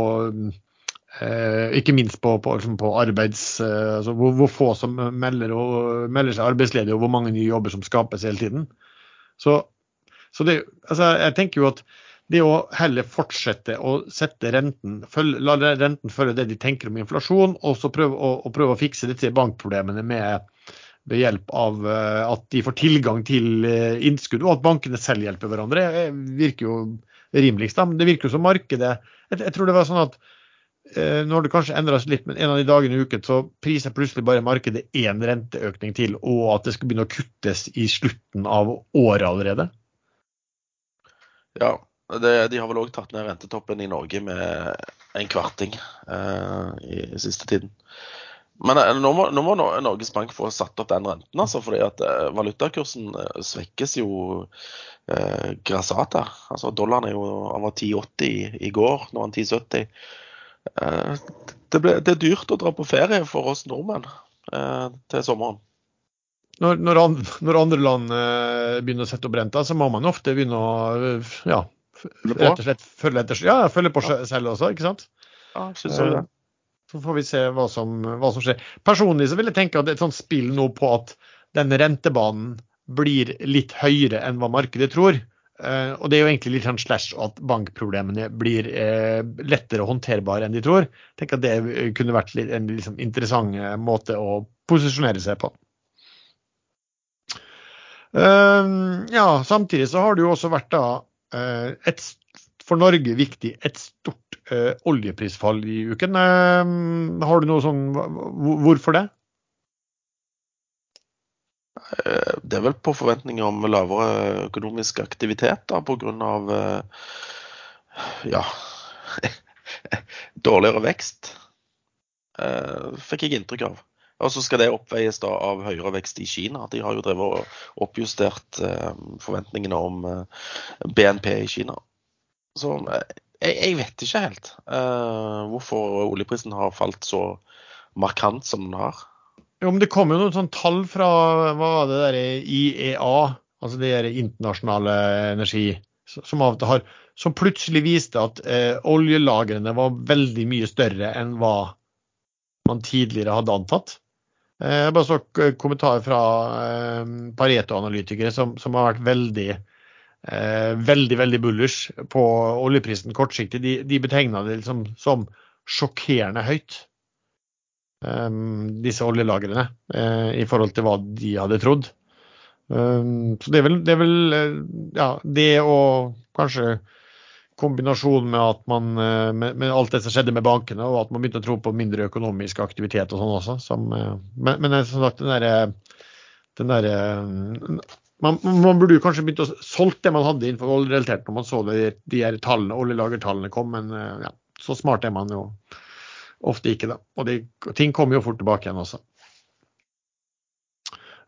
eh, ikke minst på, på, liksom på arbeids... Eh, altså hvor, hvor, få som melder, og, melder, seg arbeidsledige, og hvor mange nye jobber som skapes hele tiden. Så, så det, altså jeg tenker jo at det å heller fortsette å sette renten, følge, la renten følge det de tenker om inflasjon, og så prøve å, å, prøve å fikse disse bankproblemene med, ved hjelp av uh, at de får tilgang til uh, innskudd, og at bankene selv hjelper hverandre, det virker jo rimeligst. Da. Men det virker jo som markedet jeg, jeg, tror det var sånn at uh, har det kanskje endra seg litt, men en av de dagene i uken, så priser plutselig bare markedet én renteøkning til, og at det skal begynne å kuttes i slutten av året allerede. Ja, det, de har vel òg tatt ned rentetoppen i Norge med en kvarting eh, i siste tiden. Men eh, nå må, nå må, Norges Bank få satt opp den renten, altså, fordi at eh, valutakursen eh, svekkes jo eh, grassat her. Altså, dollaren er jo, han var 10,80 i, i, går, nå er han 10,70. Eh, det, ble, det, er dyrt å dra på ferie for oss nordmenn eh, til sommeren. Når, når, andre, når andre land begynner å sette opp renta, så må man ofte begynne å ja, rett og slett følge etter Ja, følge på ja. selv også, ikke sant? Ja, synes jeg det. Eh, så får vi se hva som, hva som, skjer. Personlig så vil jeg tenke at det er et sånt spill nå på at den rentebanen blir litt høyere enn hva markedet tror. Uh, og det er jo egentlig litt sånn slash at bankproblemene blir uh, lettere håndterbare enn de tror. Tenker at det kunne vært en liksom, interessant måte å posisjonere seg på. Uh, ja, samtidig så har det jo også vært da Eh, et, for Norge viktig et stort uh, oljeprisfall i uken. Uh, har du noe sånn Hvorfor det? Det er vel på forventninger om lavere økonomisk aktivitet da, pga. ja [laughs] dårligere vekst. Fikk jeg inntrykk av. Og så skal det oppveies da av høyere vekst i Kina. De har jo drevet og oppjustert eh, forventningene om eh, BNP i Kina. Så eh, jeg, vet ikke helt eh, hvorfor oljeprisen har falt så markant som den har. Jo, men Det kom jo noen sånn tall fra hva var det der IEA, altså det der internasjonale energi, som, har, som plutselig viste at eh, oljelagrene var veldig mye større enn hva man tidligere hadde antatt. Eh, jeg bare så kommentarer fra eh, Pareto-analytikere som, som, har vært veldig, eh, veldig veldig bullish på oljeprisen kortsiktig. De, de betegna det liksom som sjokkerende høyt, disse oljelagrene, i forhold til hva de hadde trodd. Så det er vel, det, er vel, ja, det og kanskje kombinasjon med at eh, med, med, alt det som skjedde med bankene, og at man begynte å tro på mindre økonomisk aktivitet og sånn også. Som, eh, men, men som sagt, den derre der, man, man, burde jo kanskje begynt å solgt det man hadde innenfor oljerelatert når man så det, de her tallene, oljelagertallene kom, men eh, ja, så smart er man jo ofte ikke, da. Og de, ting kommer jo fort tilbake igjen også.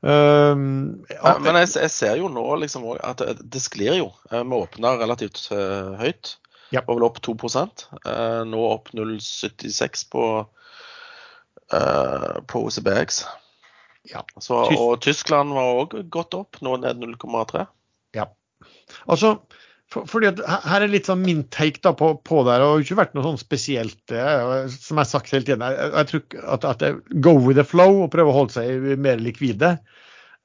Um, ja, men jeg, jeg, ser jo nå liksom at det sklir jo. Eh, vi åpna relativt uh, høyt. Ja. Var vel opp 2 uh, eh, Nå opp 0,76 på, uh, på OCBX. Ja. Så, og Tyskland var òg gått opp, nå ned 0,3. Ja. Altså, for, fordi at Her er litt sånn min take da på, på det. Det har ikke vært noe sånn spesielt, som jeg har sagt hele tiden. Jeg, jeg tror at, at jeg go with the flow og prøve å holde seg mer likvide.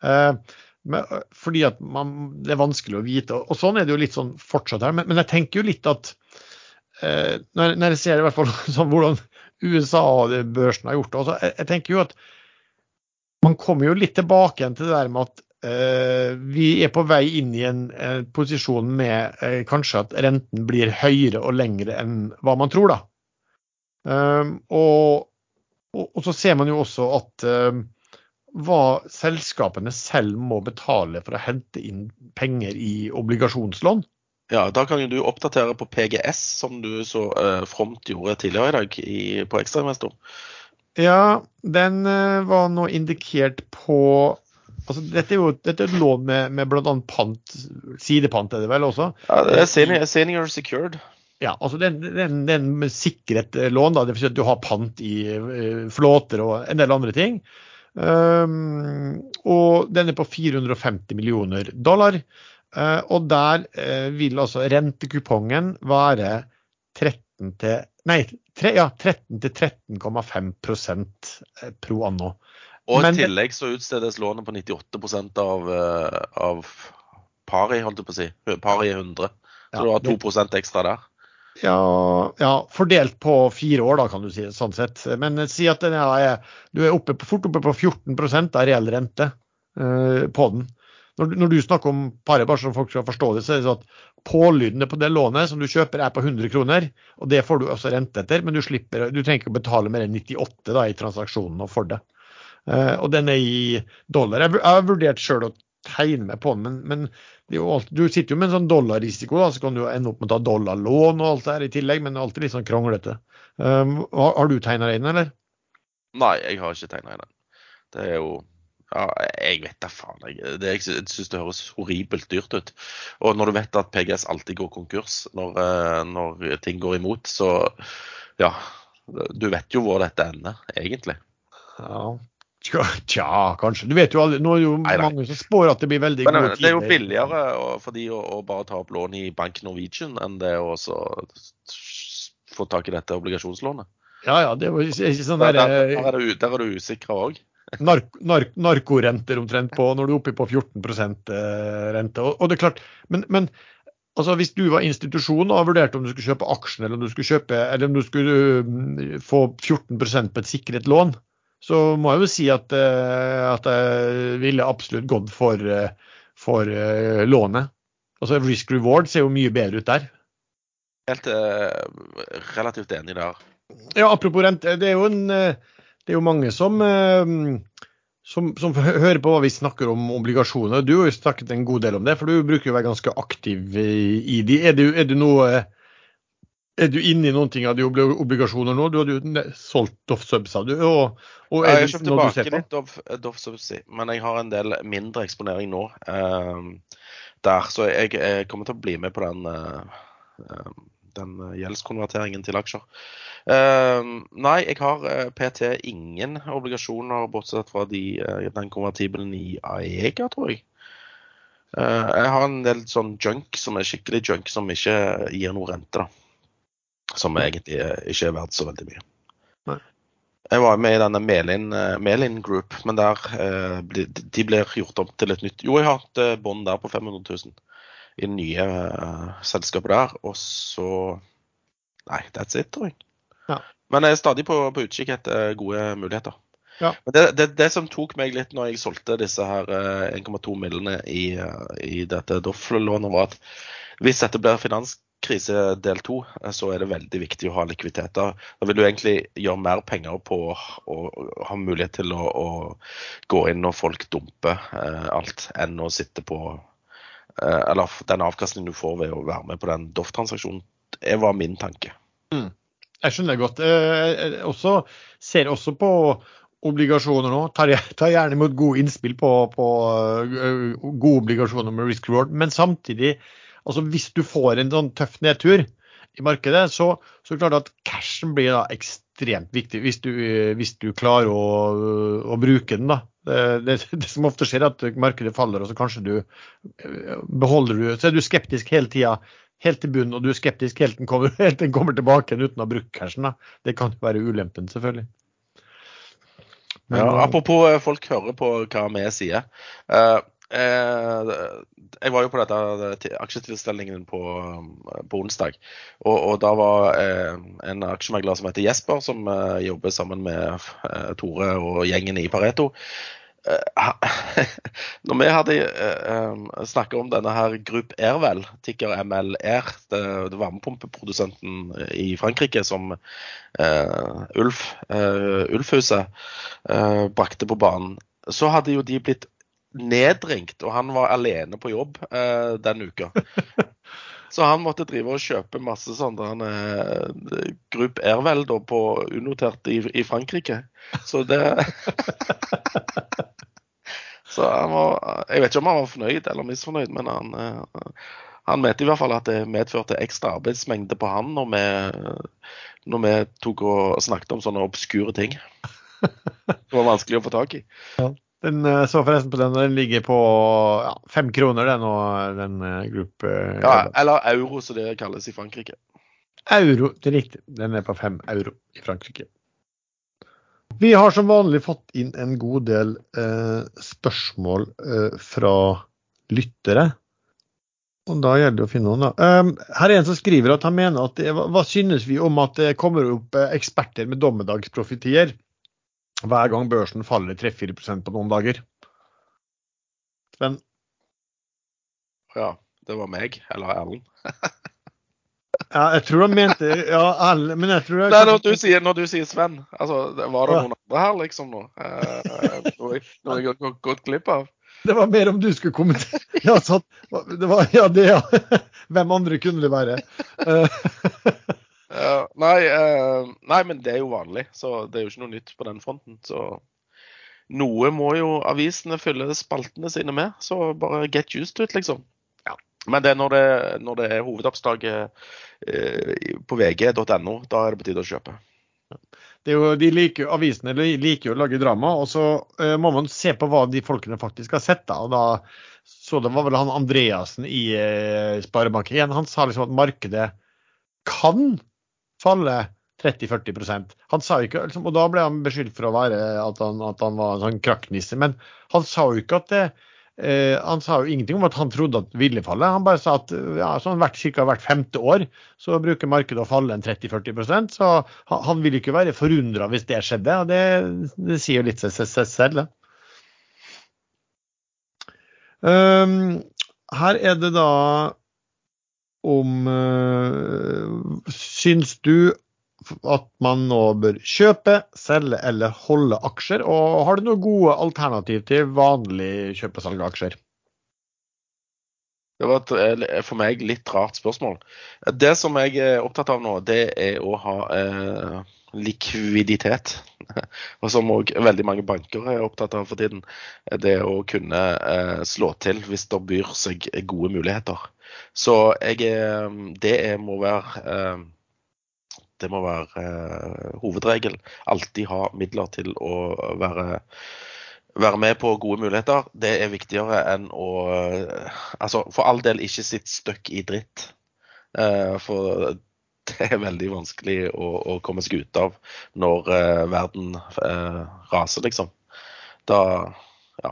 Eh, men, fordi at man, det er vanskelig å vite. Og, og, sånn er det jo litt sånn fortsatt her. Men, men jeg tenker jo litt at eh, når, når, jeg ser i hvert fall [laughs] sånn, hvordan USA-børsen har gjort det også, jeg, jeg, tenker jo at man kommer jo litt tilbake igjen til det der med at eh, vi er på vei inn i en eh, posisjon med eh, kanskje at renten blir høyere og lengre enn hva man tror, da. Og, og, så ser man jo også at hva selskapene selv må betale for å hente inn penger i obligasjonslån. Ja, Da kan jo du oppdatere på PGS, som du så eh, fromt gjorde tidligere i dag i, på Ekstrainvestor. Ja, den eh, var nå indikert på altså Dette er jo dette er lån med, med bl.a. pant, sidepant er det vel også? Ja, det er senior, senior secured. Ja, altså det er en sikret lån, da, det vil si at du har pant i uh, flåter og en del andre ting. Um, og den er på 450 millioner dollar. Uh, og der uh, vil altså rentekupongen være 13 til Nei, tre, ja, 13 til 13,5 eh, pro anno. Og i tillegg så utstedes lånet på 98% av, eh, av pari, holdt jeg på å si. Pari er 100. Så du har 2% ekstra der. Ja, ja, fordelt på fire år, da, kan du si. sånn sett. Men si at den er, du er oppe, på- fort oppe på 14 av reell rente eh, på den. Når, når du snakker om paret, bare så folk skal forstå det, så er det sånn at pålydende på det lånet som du kjøper er på 100 kroner, og det får du også rente etter, men du, slipper, du trenger ikke å betale mer enn 98 da, i transaksjonen for det. Eh, og den er i dollar. Jeg, har vurdert sjøl å tegne meg på den, men, men alt, du sitter jo med en sånn dollarrisiko, da, så kan du ende opp med å ta dollarlån og alt det her i tillegg, men det er alltid litt sånn kronglete. Um, har, har du tegna deg inn, eller? Nei, jeg har ikke tegna inn. den. Det er jo ja, Jeg vet da faen. Jeg, det, jeg syns det høres horribelt dyrt ut. Og når du vet at PGS alltid går konkurs når, eh, når ting går imot, så ja. Du vet jo hvor dette ender, egentlig. Ja. Tja, kanskje. Du vet jo aldri. Nå er det jo Nei, nei. mange som spår at det blir veldig Men gode tider. det er jo billigere for de å, å bare ta opp lån i Bank Norwegian enn det å så få tak i dette obligasjonslånet. Ja, ja. Det er ikke sånn Der, der, der, eh, er, du, der er du usikra [laughs] òg. nark, nark, narkorenter omtrent på når du er oppe på 14 eh, rente. Og, og det er klart, men, men altså, hvis du var institusjon og vurderte om du skulle kjøpe aksjen, eller om du skulle, kjøpe, eller om du skulle mm, få 14 på et sikret lån, så må jeg jo si at, eh, at jeg ville absolutt gått for, eh, for uh, lånet. Altså Risk reward ser jo mye bedre ut der. Helt uh, relativt enig der. Ja, apropos rente. Det er jo, en, det er jo mange som, som, som hører på hva vi snakker om obligasjoner. Du har jo snakket en god del om det, for du bruker jo å være ganske aktiv i, de. Er du, er du noe er du inne i noen ting av de obli- obligasjoner nå? Du hadde jo solgt Doff Subs, sa du. Og, og Ja, jeg har ser tilbake litt Doff Subs, men jeg har en del mindre eksponering nå. eh, der, Så jeg, jeg kommer til å bli med på den, eh, eh, den gjeldskonverteringen til aksjer. Eh, nei, jeg har eh, PT ingen obligasjoner, bortsett fra de, eh, den konvertibelen i Aega, tror jeg. Eh, jeg har en del sånn junk som er skikkelig junk, som ikke gir noe rente. da. Som egentlig eh, ikke er verdt så veldig mye. Jeg var med i denne Melin, eh, Melin Group, men der eh, de blir gjort om til et nytt Jo, jeg har hatt bånd der på 500 000 i det nye selskapet der. Og så Nei, that's it, tror jeg. Ja. Men jeg er stadig på, på utkikk etter gode muligheter. Ja. Men det, det, det som tok meg litt når jeg solgte disse her eh, 1,2 millene i, i dette Doffel-lånet, var at hvis dette blir finanskrise del to, eh, så er det veldig viktig å ha likviditeter. Da vil du egentlig gjøre mer penger på å ha mulighet til å, å gå inn når folk dumper eh, alt, enn å sitte på eh, Eller den avkastningen du får ved å være med på den Doff-transaksjonen. Det var min tanke. Jeg skjønner det godt. Eh, Jeg også, ser også på obligasjoner nå. Tar, tar gjerne imot gode innspill på, på eh, gode obligasjoner med risk reward. Men samtidig, altså hvis du får en sånn tøff nedtur i markedet, så, så klart at cashen blir da ekstremt viktig hvis du, eh, hvis du klarer å, å bruke den. da. Det, det, det som ofte skjer, er at markedet faller, og så kanskje du eh, beholder du Så er du skeptisk hele tida helt til bunnen, og du er skeptisk helt til den kommer, [laughs] helt til den kommer tilbake uten å ha brukt cashen. da. Det kan jo være ulempen, selvfølgelig. Men, Ja, eh, apropos folk hører på hva vi sier. Eh, jeg var jo på dette til- aksjetilstelningen på, eh, på onsdag. Og, og da var eh, en aksjemegler som heter Jesper, som eh, jobber sammen med eh, Tore og gjengen i Pareto. Eh, [laughs] når vi hadde snakka om denne her Group Airwell, ticker MLR, det, det varmepumpeprodusenten i Frankrike som eh, Ulf, Ulfhuset eh, brakte på banen, så hadde jo de blitt nedringt, og han var alene på jobb eh, den uka. [laughs] Så han måtte drive og kjøpe masse sånn han eh, Grupp Airwell da, på unotert i, i Frankrike. Så det [laughs] Så han var Jeg vet ikke om han var fornøyd eller misfornøyd, men han, eh, han mente i hvert fall at det medførte ekstra arbeidsmengde på han når vi, når vi tok og snakket om sånne obskure ting. [laughs] Det var vanskelig å få tak i. Den eh, så forresten på den, den ligger på ja, fem kroner, den, og den eh, gruppe... Ja, eller euro, som det kalles i Frankrike. Euro, det er riktig. Den er på fem euro i Frankrike. Vi har som vanlig fått inn en god del eh, spørsmål eh, fra lyttere. Og da gjelder det å finne noen, da. Um, her er en som skriver at han mener at det, hva synes vi om at det kommer opp eksperter med dommedagsprofetier? Hver gang børsen faller 3-4 på noen dager. Sven? Ja, det var meg, eller Erlend. [laughs] ja, jeg tror han mente Ja, Erlend, men jeg tror jeg, Nei, når du, sier, når du sier Sven, altså, var det noen andre her, liksom, nå? Eh, noe jeg har gått glipp av? Det var mer om du skulle kommentere. Ja, det var, ja, det, ja. [laughs] Hvem andre kunne det være? [laughs] Uh, nei, uh, nei, men det er jo vanlig, så det er jo ikke noe nytt på den fronten. Så noe må jo avisene fylle spaltene sine med, så bare get used to it, liksom. Ja. Men det er når det, når det er hovedoppslaget uh, på vg.no, da er det på tide å kjøpe. Det er jo, de liker, avisene liker jo å lage drama, og så må man se på hva de folkene faktisk har sett. da, og da så det var vel han Andreassen i uh, Sparebank1. Han sa liksom at markedet kan falle 30-40% Han sa jo ikke, liksom, Og da ble han beskyldt for å være at han, at han var en sånn krakknisse. Men han sa jo ikke at det eh, Han sa jo ingenting om at han trodde at det ville falle. Han bare sa at ja, sånn hvert, cirka hvert femte år så bruker markedet å falle en 30-40% Så han, han vil ikke være forundra hvis det skjedde. og Det, det sier jo litt seg, selv. Um, her er det da om uh, Syns du at man nå bør kjøpe, selge eller holde aksjer? Og har du noen gode alternativ til vanlig kjøpesalg av aksjer? Det var et eh, for meg litt rart spørsmål. Det som jeg er opptatt av nå, det er å ha eh, likviditet. [laughs] Og som òg veldig mange banker er opptatt av for tiden. Det å kunne eh, slå til hvis det byr seg gode muligheter. Så jeg, det må være eh, det må være eh, hovedregel. Alltid ha midler til å være, være med på gode muligheter. Det er viktigere enn å Altså, for all del ikke sitt støkk i dritt. Eh, for det er veldig vanskelig å, å komme seg ut av når verden raser, liksom. Da ja.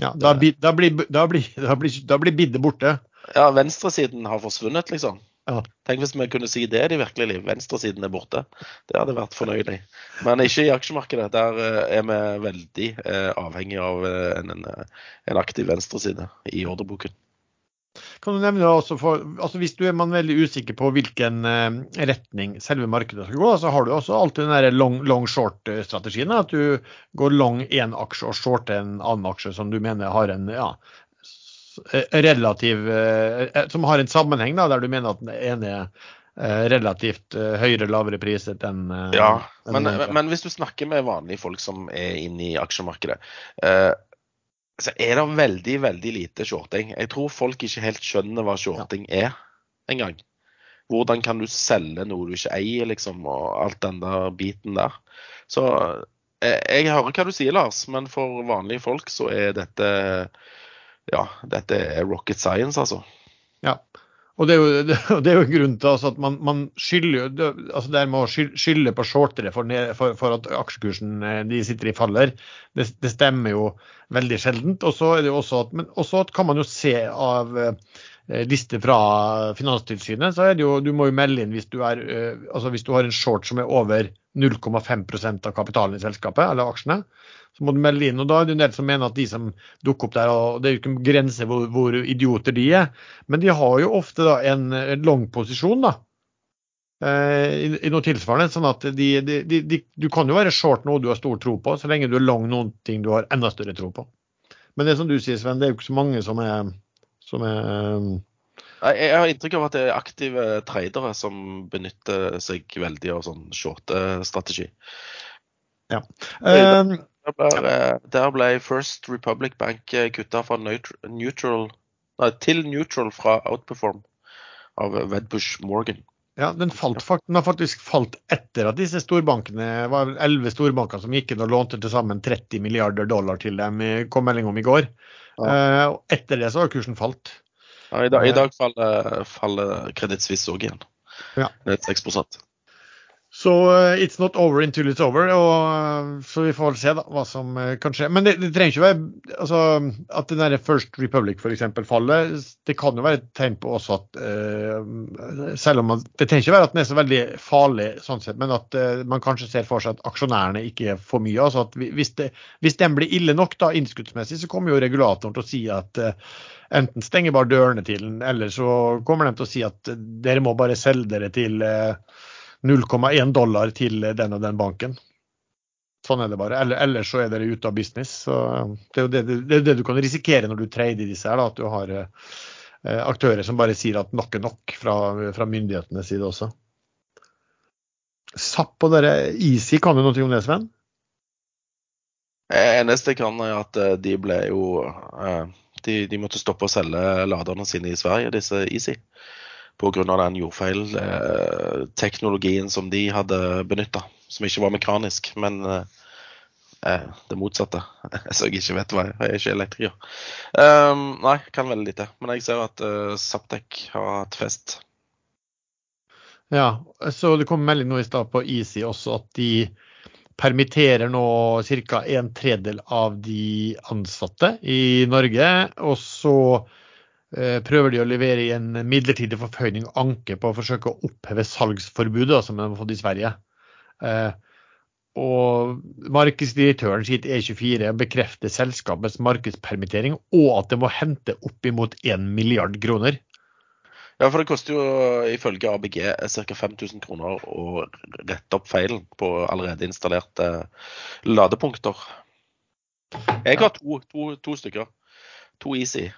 ja da, blir, da, blir, da, blir, da, blir, biddet borte. Ja, venstresiden har forsvunnet, liksom. Ja. Tenk hvis vi kunne si det i det virkelige liv. Venstresiden er borte. Det hadde vært fornøyelig. Men ikke i aksjemarkedet. Der eh, er vi veldig eh, avhengig av eh, en, en, aktiv venstreside i ordreboken. Kan du nevne også for, altså Hvis du er man veldig usikker på hvilken retning selve markedet skal gå, så har du også alltid den der long, long short-strategien. At du går long én aksje og short en annen aksje som du mener har en ja, relativ eh, eh, Som har en sammenheng, da, der du mener at den ene er relativt høyere, lavere priset enn Ja, men, men, hvis du snakker med vanlige folk som er inne i aksjemarkedet, så er det veldig, veldig lite shorting. Jeg tror folk ikke helt skjønner hva shorting ja. er engang. Hvordan kan du selge noe du ikke eier, liksom, og alt den der biten der. Så jeg hører hva du sier, Lars, men for vanlige folk så er dette ja, dette er rocket science, altså. Ja. Og det er jo, [laughs] det er jo grunnen til altså at man, man skylder altså det med å skylde på shortere for, for, for, at aksjekursen eh, de sitter i faller, det, det stemmer jo veldig sjeldent. Og så er det jo også at, men også at kan man jo se av liste fra Finanstilsynet, så er det jo, du må jo melde inn hvis du, er, eh, altså hvis du har en short som er over 0,5% av kapitalen i selskapet, eller aksjene så må du melde inn. og Da er det en del som mener at de som dukker opp der, og det er jo ikke en grense hvor, hvor, idioter de er, men de har jo ofte da en, en lang posisjon. da, eh, i, i, noe tilsvarende. sånn at de, de, de, Du kan jo være short noe du har stor tro på, så lenge du er long noen ting du har enda større tro på. Men det som du sier, Sven, det er jo ikke så mange som er, som er eh, jeg har inntrykk av at det er aktive tradere som benytter seg veldig av sånn short-strategi. Ja. Um, der ble, der ble, First Republic Bank kutta fra neutral, nei, til neutral fra Outperform av Wedbush Morgan. Ja, den, falt, den, har faktisk falt etter at disse storbankene var elleve storbanker som gikk inn og lånte til sammen 30 milliarder dollar til dem, kom melding om i går. Ja. Uh, etter det så har kursen falt. Ja, I dag, i dag faller, faller Suisse òg igjen. Ja. Ned 6 så uh, it's not over until it's over. Og, uh, så vi får se da, hva som uh, kan skje. Men det, det, trenger ikke være altså, at den der First Republic f.eks. faller. Det kan jo være et tegn på også at selv om man, Det trenger ikke være at den er så veldig farlig, sånn sett, men at man kanskje ser for seg at aksjonærene ikke for mye. altså at Hvis, det, hvis den blir ille nok da, innskuddsmessig, så kommer jo regulatoren til å si at enten stenger bare dørene til den, eller så kommer de til å si at dere må bare selge dere til 0,1 dollar til den og den banken. Sånn er det bare. Eller, ellers så er dere ute av business. Så det er det, det, det, du kan risikere når du trader disse her, da, at du har eh, aktører som bare sier at nok er nok fra, fra myndighetenes side også. Zapp og dere Easy, kan du noe om det, Sven? Eneste jeg kan, er at eh, de ble jo eh, de, de måtte stoppe å selge laderne sine i Sverige, disse Easy pga. den jordfeilteknologien som de hadde benytta. Som ikke var mekanisk, men eh, eh det motsatte. [laughs] Så jeg ikke vet hva jeg, jeg er ikke elektriker. Um, nei, kan veldig lite. Men jeg ser at uh, har hatt fest. Ja, så det kom melding nå i stad på Easy også at de permitterer nå ca. en tredel av de ansatte i Norge. Og så Eh, prøver de å levere i en midlertidig forføyning og anke på å forsøke å oppheve salgsforbudet som de har fått i Sverige. Eh, og Markedsdirektøren sier til E24 bekrefter selskapets markedspermittering og at det må hente oppimot 1 milliard kroner. Ja, for det koster jo ifølge ABG ca. 5000 kroner å rette opp feilen på allerede installerte ladepunkter. Jeg har to, to, to stykker. To Easy.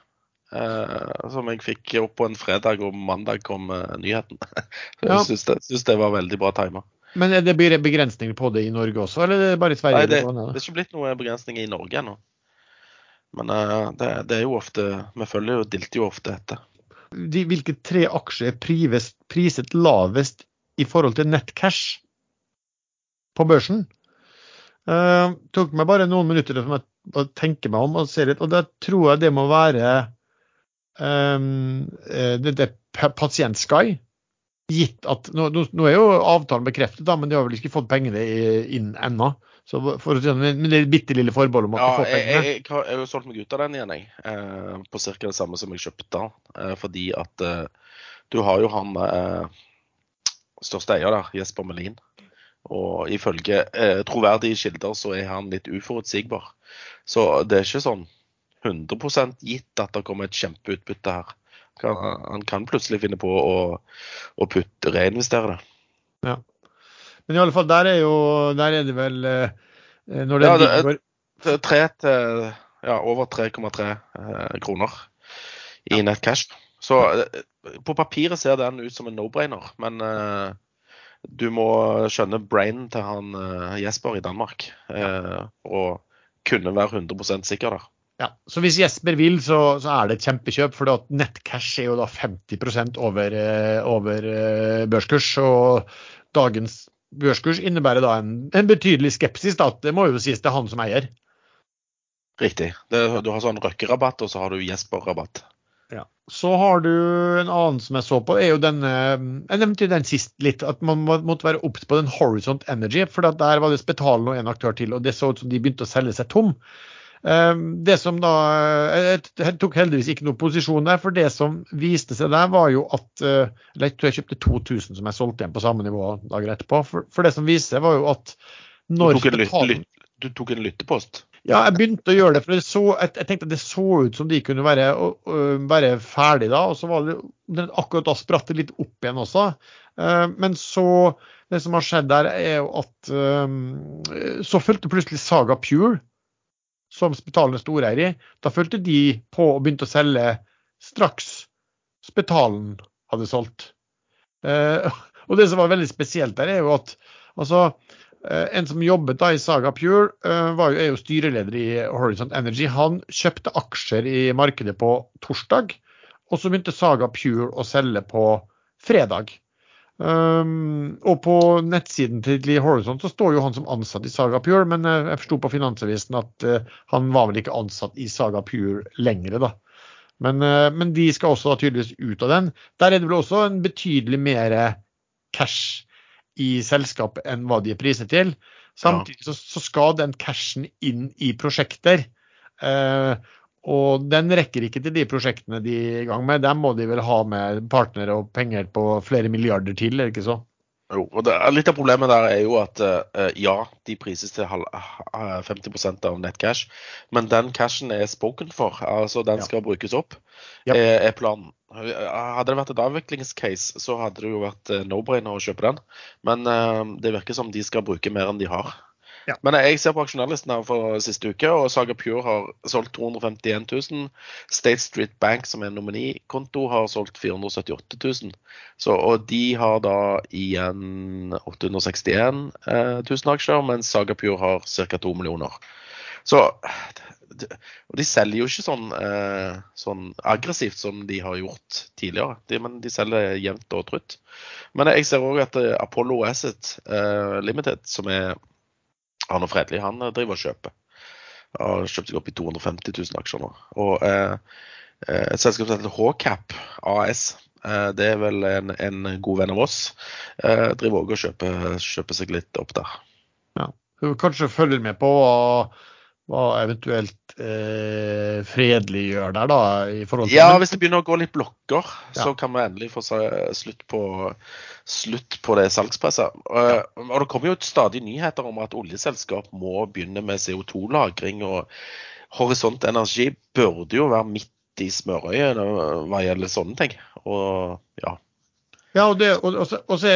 Uh, som jeg fikk opp på en fredag, og mandag kom uh, nyheten. [laughs] Så ja. Jeg syns det, det var veldig bra tima. Men er det begrensninger på det i Norge også, eller er det bare i Sverige? Nei, det, det er ikke blitt noen begrensninger i Norge ennå. Men uh, det, det, er jo ofte Vi følger jo, dilter jo ofte etter. De, hvilke tre aksjer er priset, priset lavest i forhold til nettcash på børsen? Uh, tok meg bare noen minutter til å tenke meg om og se litt, og da tror jeg det må være um, det, det Pasient-Sky. Gitt at nå, nå, er jo avtalen bekreftet, da, men de har vel ikke fått pengene inn ennå. Så for, men det er bitte lille forbeholdet om at ja, de får pengene. Jeg, jeg, jeg, har jo solgt meg ut av den igjen, jeg. Eh, på ca. det samme som jeg kjøpte. Eh, fordi at eh, du har jo han eh, største eier der, Jesper Melin. Og ifølge eh, troverdige kilder så er han litt uforutsigbar. Så det er ikke sånn 100 gitt at det kommer et kjempeutbytte her. Han kan plutselig finne på å, å putte, reinvestere det. Ja. Men i alle fall, der er jo der er det vel eh, når det, ja, det er, det er 3 til, ja, over 3,3 eh, kroner i ja. nettcash. Så eh, på papiret ser den ut som en no-brainer, men uh, du må skjønne brainen til han uh, Jesper i Danmark eh, og kunne være 100 sikker der. Ja, så Hvis Jesper vil, så, så er det et kjempekjøp. For nettcash er jo da 50 over, eh, over eh, børskurs. Og dagens børskurs innebærer da en, en betydelig skepsis. Da. Det må jo sies er han som eier. Riktig. Det, du har sånn Røkke-rabatt, og så har du Jesper-rabatt. Ja. Så har du en annen som jeg så på, er jo denne Jeg nevnte den sist litt, at man måtte være obs på den Horizont Energy. For der var det Spetalen og en aktør til, og det så ut som de begynte å selge seg tom. Ehm, det som da Jeg tok heldigvis ikke noen posisjon der, for det som viste seg der, var jo at eh, Eller jeg tror jeg kjøpte 2000 som jeg solgte igjen på samme nivå dagen etterpå. For, for det som viste seg, var jo at når du tok, en lyt, du tok en lyttepost? Ja, jeg begynte å gjøre det. For det så, jeg, jeg, tenkte at det så ut som de kunne være, være ferdig da. Og så var det akkurat da spratt det litt opp igjen også. Uh, men så Det som har skjedd der, er jo at uh, så fulgte plutselig Saga Pure som Spetalen er storeier i, da fulgte de på og begynte å selge straks Spetalen hadde solgt. Eh, [laughs] og det som var veldig spesielt der, er jo at altså, eh, en som jobbet da i Saga Pure, eh, jo, er jo styreleder i Horizon Energy. Han kjøpte aksjer i markedet på torsdag, og så begynte Saga Pure å selge på fredag. Um, og på nettsiden til Lee Horizon så står jo han som ansatt i Saga Pure, men uh, jeg forsto på Finansavisen at uh, han var vel ikke ansatt i Saga Pure lenger, da. Men, uh, men, de skal også da tydeligvis ut av den. Der er det vel også en betydelig mer cash i selskapet enn hva de er priset til. Samtidig så, så skal den cashen inn i prosjekter. Uh, og den rekker ikke til de prosjektene de er i gang med. Der må de vel ha med partnere og penger på flere milliarder til, er det ikke så? Jo, og det, Litt av problemet der er jo at uh, ja, de prises til 50% av nettcash, men den cashen er spoken for. altså Den skal ja. brukes opp, ja. er, er, planen. Hadde det vært et avviklingscase, så hadde det jo vært uh, no-brainer å kjøpe den. Men uh, det virker som de skal bruke mer enn de har. Ja. Men jeg ser på aksjonalistene for siste uke, og Saga Pure har solgt 251 000. State Street Bank, som er en nominikonto, har solgt 478 000. Så, og de har da igjen 861 000 aksjer, mens Saga Pure har ca. 2 millioner. Så og de selger jo ikke sånn, eh, sånn, aggressivt som de har gjort tidligere. De, men de selger jevnt og trutt. Men jeg ser òg at Apollo Asset eh, Limited, som er Arne Fredli han eh, driver og kjøper. Har kjøpt seg opp i 250 000 aksjer nå. Og eh, eh, et selskap som heter Hcap AS, eh, det er vel en, en, god venn av oss, eh, driver òg og kjøper, kjøper, seg litt opp der. Ja, du kanskje følger med på hva, eventuelt eh, Fredelig gjør der, da? i forhold til... Ja, hvis det begynner å gå litt blokker, ja. så kan vi endelig få slutt på slutt på det salgspresset. Ja. Og det kommer jo stadig nyheter om at oljeselskap må begynne med CO2-lagring. og Horisont Energi burde jo være midt i smørøyet hva gjelder sånne ting. Og ja. Ja, og, det, og, og, og så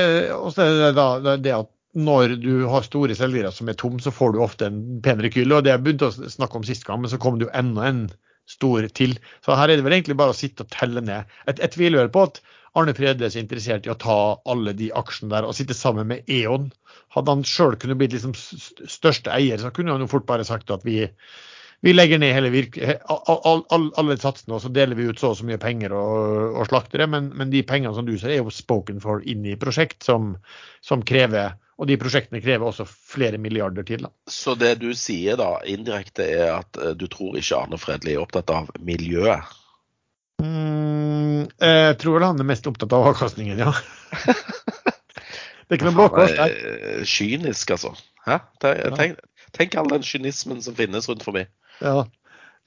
er det da det at når du har store selgere som er tom, så får du ofte en pen rekyl. Og det jeg begynte å snakke om sist gang, men så kom det jo enda en stor til. Så her er det vel egentlig bare å sitte og telle ned. Jeg, tviler vel på at Arne Fredes er interessert i å ta alle de aksjene der og sitte sammen med E.ON. Hadde han sjøl kunnet blitt liksom største eier, så kunne han jo fort bare sagt at vi, vi legger ned hele virke, all, all, alle satsene og så deler vi ut så og så mye penger og, og slakter det. Men, men, de pengene som du ser, er jo spoken for inn i prosjekt som, som krever og de prosjektene krever også flere milliarder til. Da. Så det du sier da indirekte er at eh, du tror ikke Arne Fredli er opptatt av miljøet? Jeg tror vel han er mest opptatt av avkastningen, ja. [laughs] det er ikke noe blåkors der. Kynisk, altså. Hæ? Tenk, tenk, all den kynismen som finnes rundt forbi. Ja.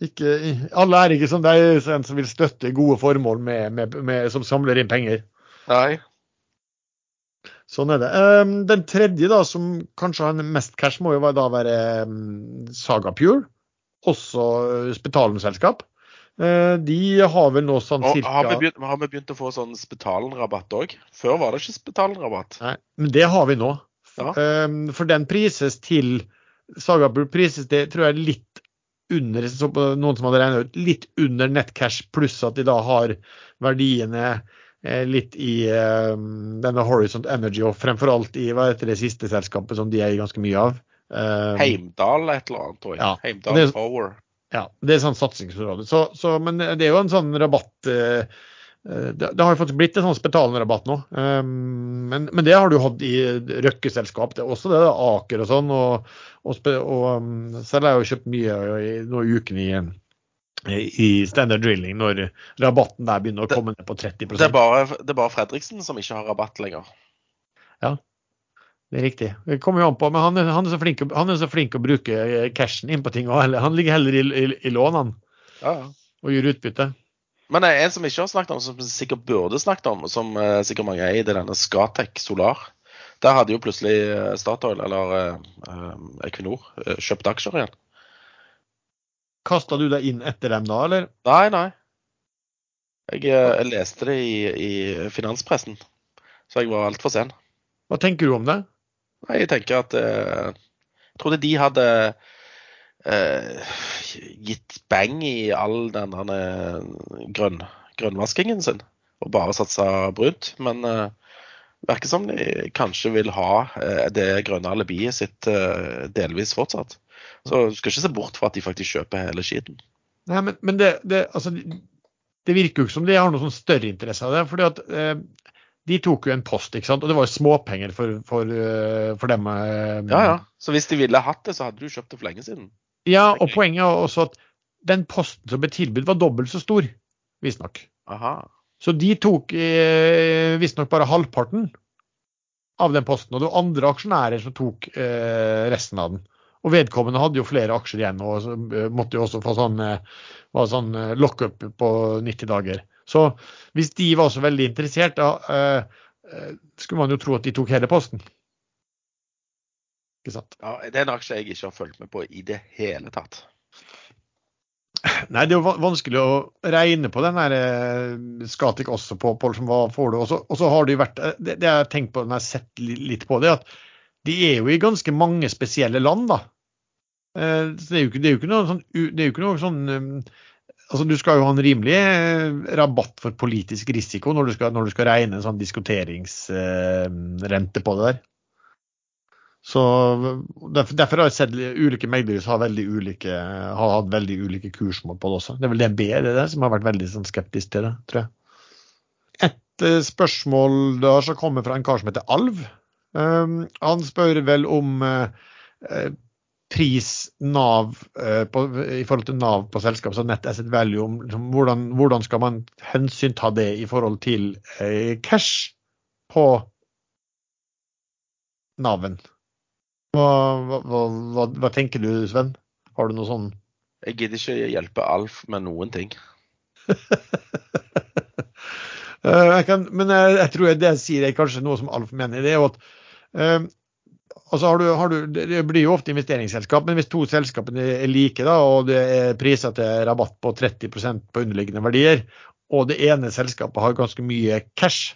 Ikke, alle er ikke som deg, som vil støtte gode formål med, med, med, som samler inn penger. Nei. Sånn er det. Um, den tredje, da, som kanskje har mest cash, må jo da være um, Saga Pure. Også Spetalen-selskap. Eh, de har vel nå sånn cirka har vi, begynt, har vi begynt å få sånn Spetalen-rabatt òg? Før var det ikke Spetalen-rabatt. Nei, men det har vi nå. Ja. Um, for den prises til Sagabur prises det tror jeg litt under noen som hadde regnet ut, litt under nettcash, pluss at de da har verdiene litt i eh, denne Horizont Energy og fremfor alt i hva heter det siste selskapet som de er ganske mye av. Um, Heimdal et eller annet, tror jeg. Ja, Heimdal det, Power. Ja, det er sånn satsingsområde. Så, så, men det er jo en sånn rabatt eh, eh det, har jo faktisk blitt en sånn betalende rabatt nå. Men, men, det har du hatt i Røkke-selskap. Det er også det, Aker og sånn. Og, og, og um, selv har jeg jo kjøpt mye i, nå i uken i, i standard drilling når rabatten der begynner å komme ned på 30 det er, bare, det er bare Fredriksen som ikke har rabatt lenger. Ja, det er riktig. Det kommer jo an på, men han han er, så, flink, han er så flink å bruke eh, cashen inn på ting. Han ligger heller i, i, i lån, Ja, ja. Og gjør utbytte. Men det er en som ikke har snakket om, som sikkert burde snakket om, som uh, sikkert mange er i, det er denne Scatec Solar. Der hadde jo plutselig uh, Statoil, eller uh, Equinor, kjøpt aksjer igjen. Kasta du deg inn etter dem da, eller? Nei, nei. Jeg, jeg leste det i, i finanspressen, så jeg var altfor sen. Hva tenker du om det? Nei, jeg tenker at eh, Jeg trodde de hadde eh, gitt bang i all den grønn, grønnvaskingen sin og bare satsa brunt. Men eh, virker som de kanskje vil ha eh, det grønne alibiet sitt eh, delvis fortsatt. Så du skal ikke se bort fra at de faktisk kjøper hele skiten. Nei, men, men det, det, altså, det, virker jo ikke som de har noe sånn større interesse av det. fordi at eh, de tok jo en post, ikke sant? og det var jo småpenger for, for, eh, for dem. eh, Ja, ja. Så hvis de ville hatt det, så hadde du kjøpt det for lenge siden. Ja, og poenget er også at den posten som ble tilbudt, var dobbelt så stor, visstnok. Aha. Så de tok eh, visstnok bare halvparten av den posten, og det var andre aksjonærer som tok eh, resten av den. Og vedkommende hadde jo flere aksjer igjen og eh, måtte jo også få sånn, eh, sånn eh, lockup på 90 dager. Så hvis de var så veldig interessert, da skulle man jo tro at de tok hele posten. Ikke sant? Ja, det er en aksje jeg ikke har fulgt med på i det hele tatt. Nei, det er jo vanskelig å regne på den der Skatik også på, Pål, hva får du. Og så- har det jo vært Det, det jeg har tenkt på når jeg har sett litt på det, at de er jo i ganske mange spesielle land, da. Eh, Så det er jo ikke, det er jo ikke noe sånn, det er jo ikke noe sånn eh, Altså, Du skal jo ha en rimelig eh, rabatt for politisk risiko når du skal, når du skal regne en sånn diskuteringsrente på det der. Så derfor, derfor har jeg sett ulike meglere som har, har hatt veldig ulike kursmål på det også. Det er vel DNB det der, som har vært veldig sånn, skeptisk til det, tror jeg. Et eh, spørsmål da som kommer fra en kar som heter Alv. Um, han spør vel om eh, eh, pris Nav eh, på, i forhold til Nav på selskap, så Net Asset Value, om liksom, hvordan, hvordan skal man hensynta det i forhold til cash på Nav-en? hva, hva, hva, hva tenker du, Sven? Har du noe sånn Jeg gidder ikke hjelpe Alf med noen ting. [laughs] Jeg kan, men jeg, jeg tror det jeg sier er kanskje noe som Alf mener. Det er jo at altså har du, har du, Det blir jo ofte investeringsselskap, men hvis to selskapene er like da, og det er priser til rabatt på 30% på underliggende verdier, og det ene selskapet har ganske mye cash,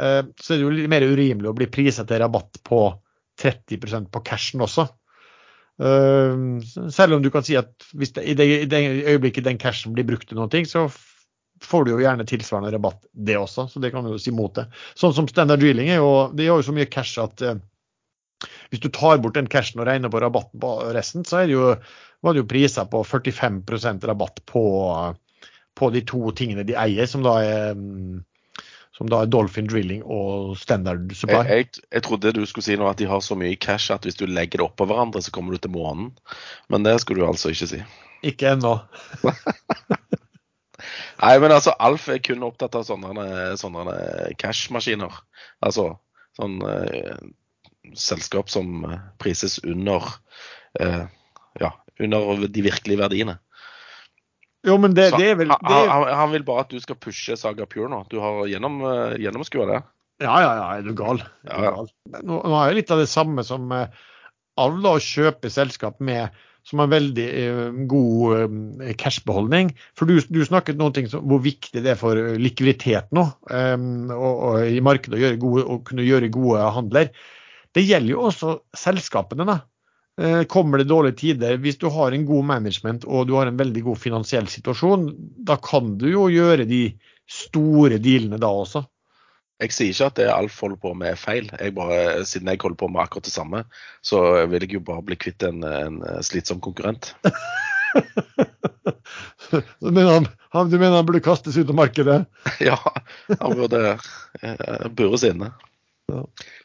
eh, så er det jo litt mer urimelig å bli priset til rabatt på 30% på cashen også. Eh, selv om du kan si at hvis det, i, det, øyeblikket den cashen blir brukt til noe, så får du jo gjerne tilsvarende rabatt, det også. Så det kan du jo si mot det. Sånn som Standard Drilling er jo, de har jo så mye cash at eh, hvis du tar bort den cashen og regner på rabatten på resten, så det jo, var det jo priser på 45% rabatt på, på de to tingene de eier, som da er mm, som da er Dolphin Drilling og Standard Supply. Jeg, jeg, jeg trodde du skulle si noe at de har så mye cash at hvis du legger det oppå hverandre, så kommer du til månen. Men det skulle du altså ikke si. Ikke ennå. [laughs] Nei, men altså, Alf er kun opptatt av sånne, sånne cash-maskiner. Altså sånn eh, selskap som eh, prises under eh, ja, under de virkelige verdiene. Jo, men det, Så det er vel han, det er, han, han vil bare at du skal pushe Saga Pure nå. Du har gjennom, uh, gjennomskua det. Ja, ja, ja, er du gal. Er du gal. Nå, nå er jo litt av det samme som eh, alle å kjøpe selskap med som har veldig eh, god eh, cashbeholdning. For du, du snakket noe ting om hvor viktig det er for likviditet nå eh, og, og i markedet å, gode, å kunne gjøre gode handler. Det gjelder jo også selskapene. da. Eh, Kommer det dårlige tider, hvis du har en god management og du har en veldig god finansiell situasjon, da kan du jo gjøre de store dealene da også. Jeg sier ikke at det Alf holder på med er feil. Jeg bare, siden jeg holder på med akkurat det samme, så vil jeg jo bare bli kvitt en, en slitsom konkurrent. [laughs] Du mener han, han, du mener han burde kastes ut av markedet? [laughs] ja, han burde uh, bures inne. Ja.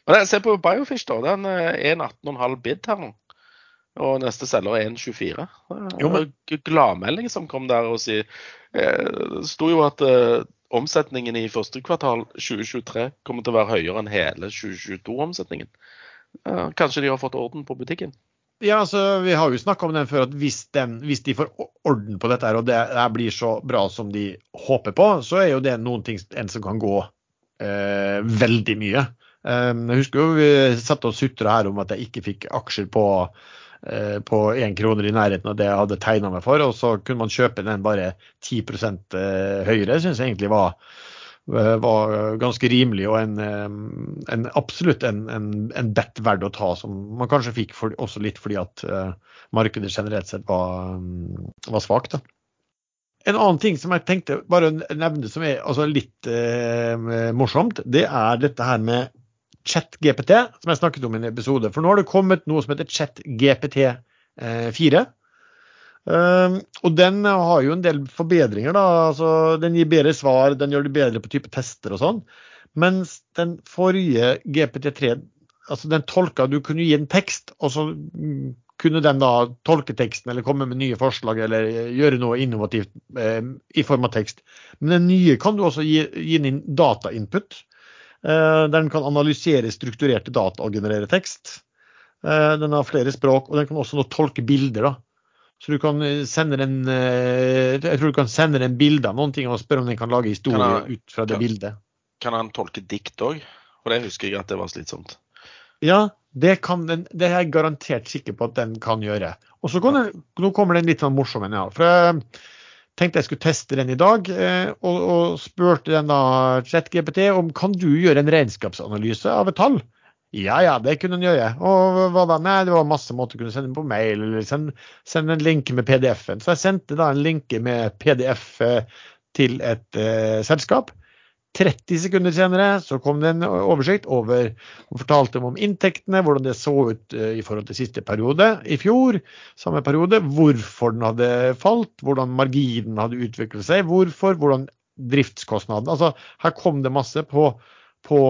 Men jeg ser på Biofish, da. Den eh, er en 18,5 bid her nå. Og neste selger er 1,24. Jo, men- gladmelding som kom der og sier eh, sto jo at eh, omsetningen i første kvartal 2023 kommer til å være høyere enn hele 2022-omsetningen. Eh, kanskje de har fått orden på butikken? Ja, altså, Vi har jo snakka om den før, at hvis, den, hvis de får orden på dette, og det blir så bra som de håper på, så er jo det noen ting en som kan gå eh, veldig mye. Eh, jeg husker jo vi satt og sutra her om at jeg ikke fikk aksjer på på én kroner i nærheten av det jeg hadde tegna meg for, og så kunne man kjøpe den bare 10 eh, høyere. Syns jeg egentlig var, eh, var ganske rimelig og en, eh, en absolutt en, en, en bet verdt å ta, som man kanskje fikk for, også litt fordi at eh, markedet generelt sett var, mm, var svakt. En annen ting som jeg tenkte bare å nevne som er altså litt eh, morsomt, det er dette her med ChatGPT, som jeg snakket om i en episode. For nå har det kommet noe som heter ChatGPT4. Um, og den har jo en del forbedringer. da, altså Den gir bedre svar, den gjør det bedre på type tester og sånn. Mens den forrige GPT3 altså den tolka Du kunne gi en tekst, og så mm, kunne den da tolke teksten eller komme med nye forslag eller gjøre noe innovativt eh, i form av tekst. Men den nye kan du også gi, gi inn datainput. Eh, der den kan analysere strukturerte data og generere tekst. Eh, den har flere språk, og den kan også nå tolke bilder. da. Så du kan sende den eh, jeg tror du kan sende den bilde av noen ting og spørre om den kan lage historie kan han, ut fra det kan, bildet. Kan han tolke dikt òg? For det husker jeg at det var slitsomt. Ja, det, kan den, det er jeg garantert sikker på at den kan gjøre. Og så Nå kommer den litt sånn morsom en. Ja. For jeg tenkte jeg skulle teste den i dag, eh, og, og spurte den da ChatGPT om kan du gjøre en regnskapsanalyse av et tall. Ja, ja, det kunne den gjøre. Og hva da? Nei, det var masse måter å kunne sende på mail, eller sende, en linke med PDF-en. Så jeg sendte da en linke med PDF eh, til et uh, selskap. 30 sekunder senere så kom det en oversikt over og fortalte om inntektene, hvordan det så ut eh, i forhold til siste periode i fjor, samme periode, hvorfor den hadde falt, hvordan marginen hadde utviklet seg, hvorfor, hvordan driftskostnaden Altså her kom det masse på, på,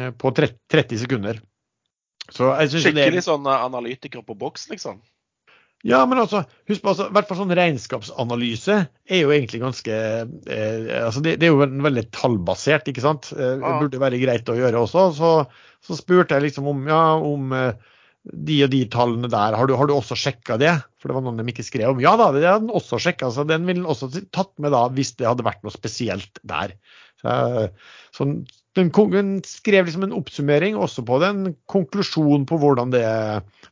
eh, på 30 sekunder. Skikkelig det, sånn analytiker på boks, liksom? Ja, men altså, husk på, altså, hvert fall sånn regnskapsanalyse er jo egentlig ganske eh, altså det, det, er jo veldig tallbasert, ikke sant. Eh, det burde være greit å gjøre også. Så, så spurte jeg liksom om, ja, om eh, de og de tallene der, har du, har du også sjekka det? For det var noen de ikke skrev om. Ja da, det hadde den også sjekka. Så den ville den også tatt med da hvis det hadde vært noe spesielt der. Så, så den, den, skrev liksom en oppsummering også på det, en konklusjon på hvordan det,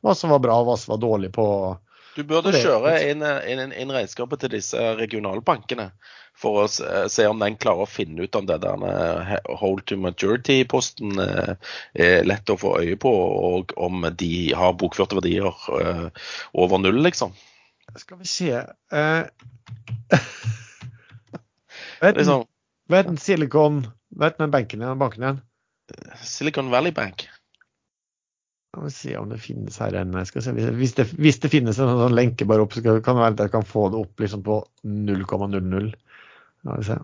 hva som var bra og hva som var dårlig på du burde kjøre inn, inn, inn, regnskapet til disse regionalbankene for å se om den klarer å finne ut om det der hold to majority-posten eh, er lett å få øye på, og om de har bokførte verdier eh, over null, liksom. Skal vi se uh, Hva liksom, heter Silicon Vet den banken igjen? Silicon Valley Bank. Skal vi se om det finnes her en hvis, det, hvis det finnes en sånn lenke bare opp, så kan det være at jeg kan få det opp liksom på 0,00. La vi se.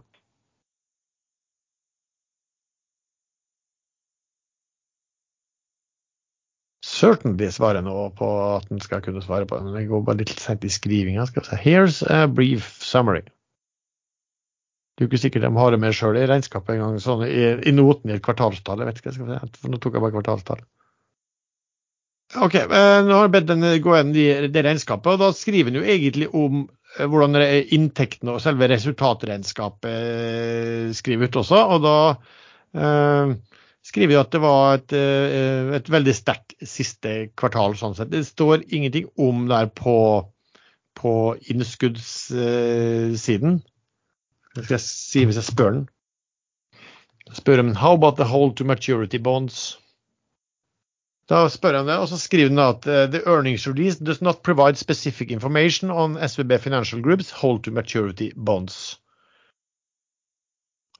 Certainly svarer nå på at den skal kunne svare på den. Det går bare litt sent i skrivinga. Here's a brief summary. Det er jo ikke sikkert de har det med sjøl i regnskapet engang, sånn i, i noten i et kvartalstall. Jeg vet ikke, skal vi se. Nå tok jeg bare kvartalstall. Ok, eh, Nå har jeg bedt den gå gjennom det regnskapet, og da skriver den jo egentlig om eh, hvordan inntektene og selve resultatregnskapet eh, skriver ut også. Og da eh, skriver de at det var et, et veldig sterkt siste kvartal. sånn sett. Det står ingenting om der på, på innskuddssiden. Det skal jeg si hvis jeg spør den. Spør om How about the hold to maturity bonds? Da spør han det, og så skriver han at uh, the earnings release does not provide specific information on SVB Financial Groups hold to maturity bonds.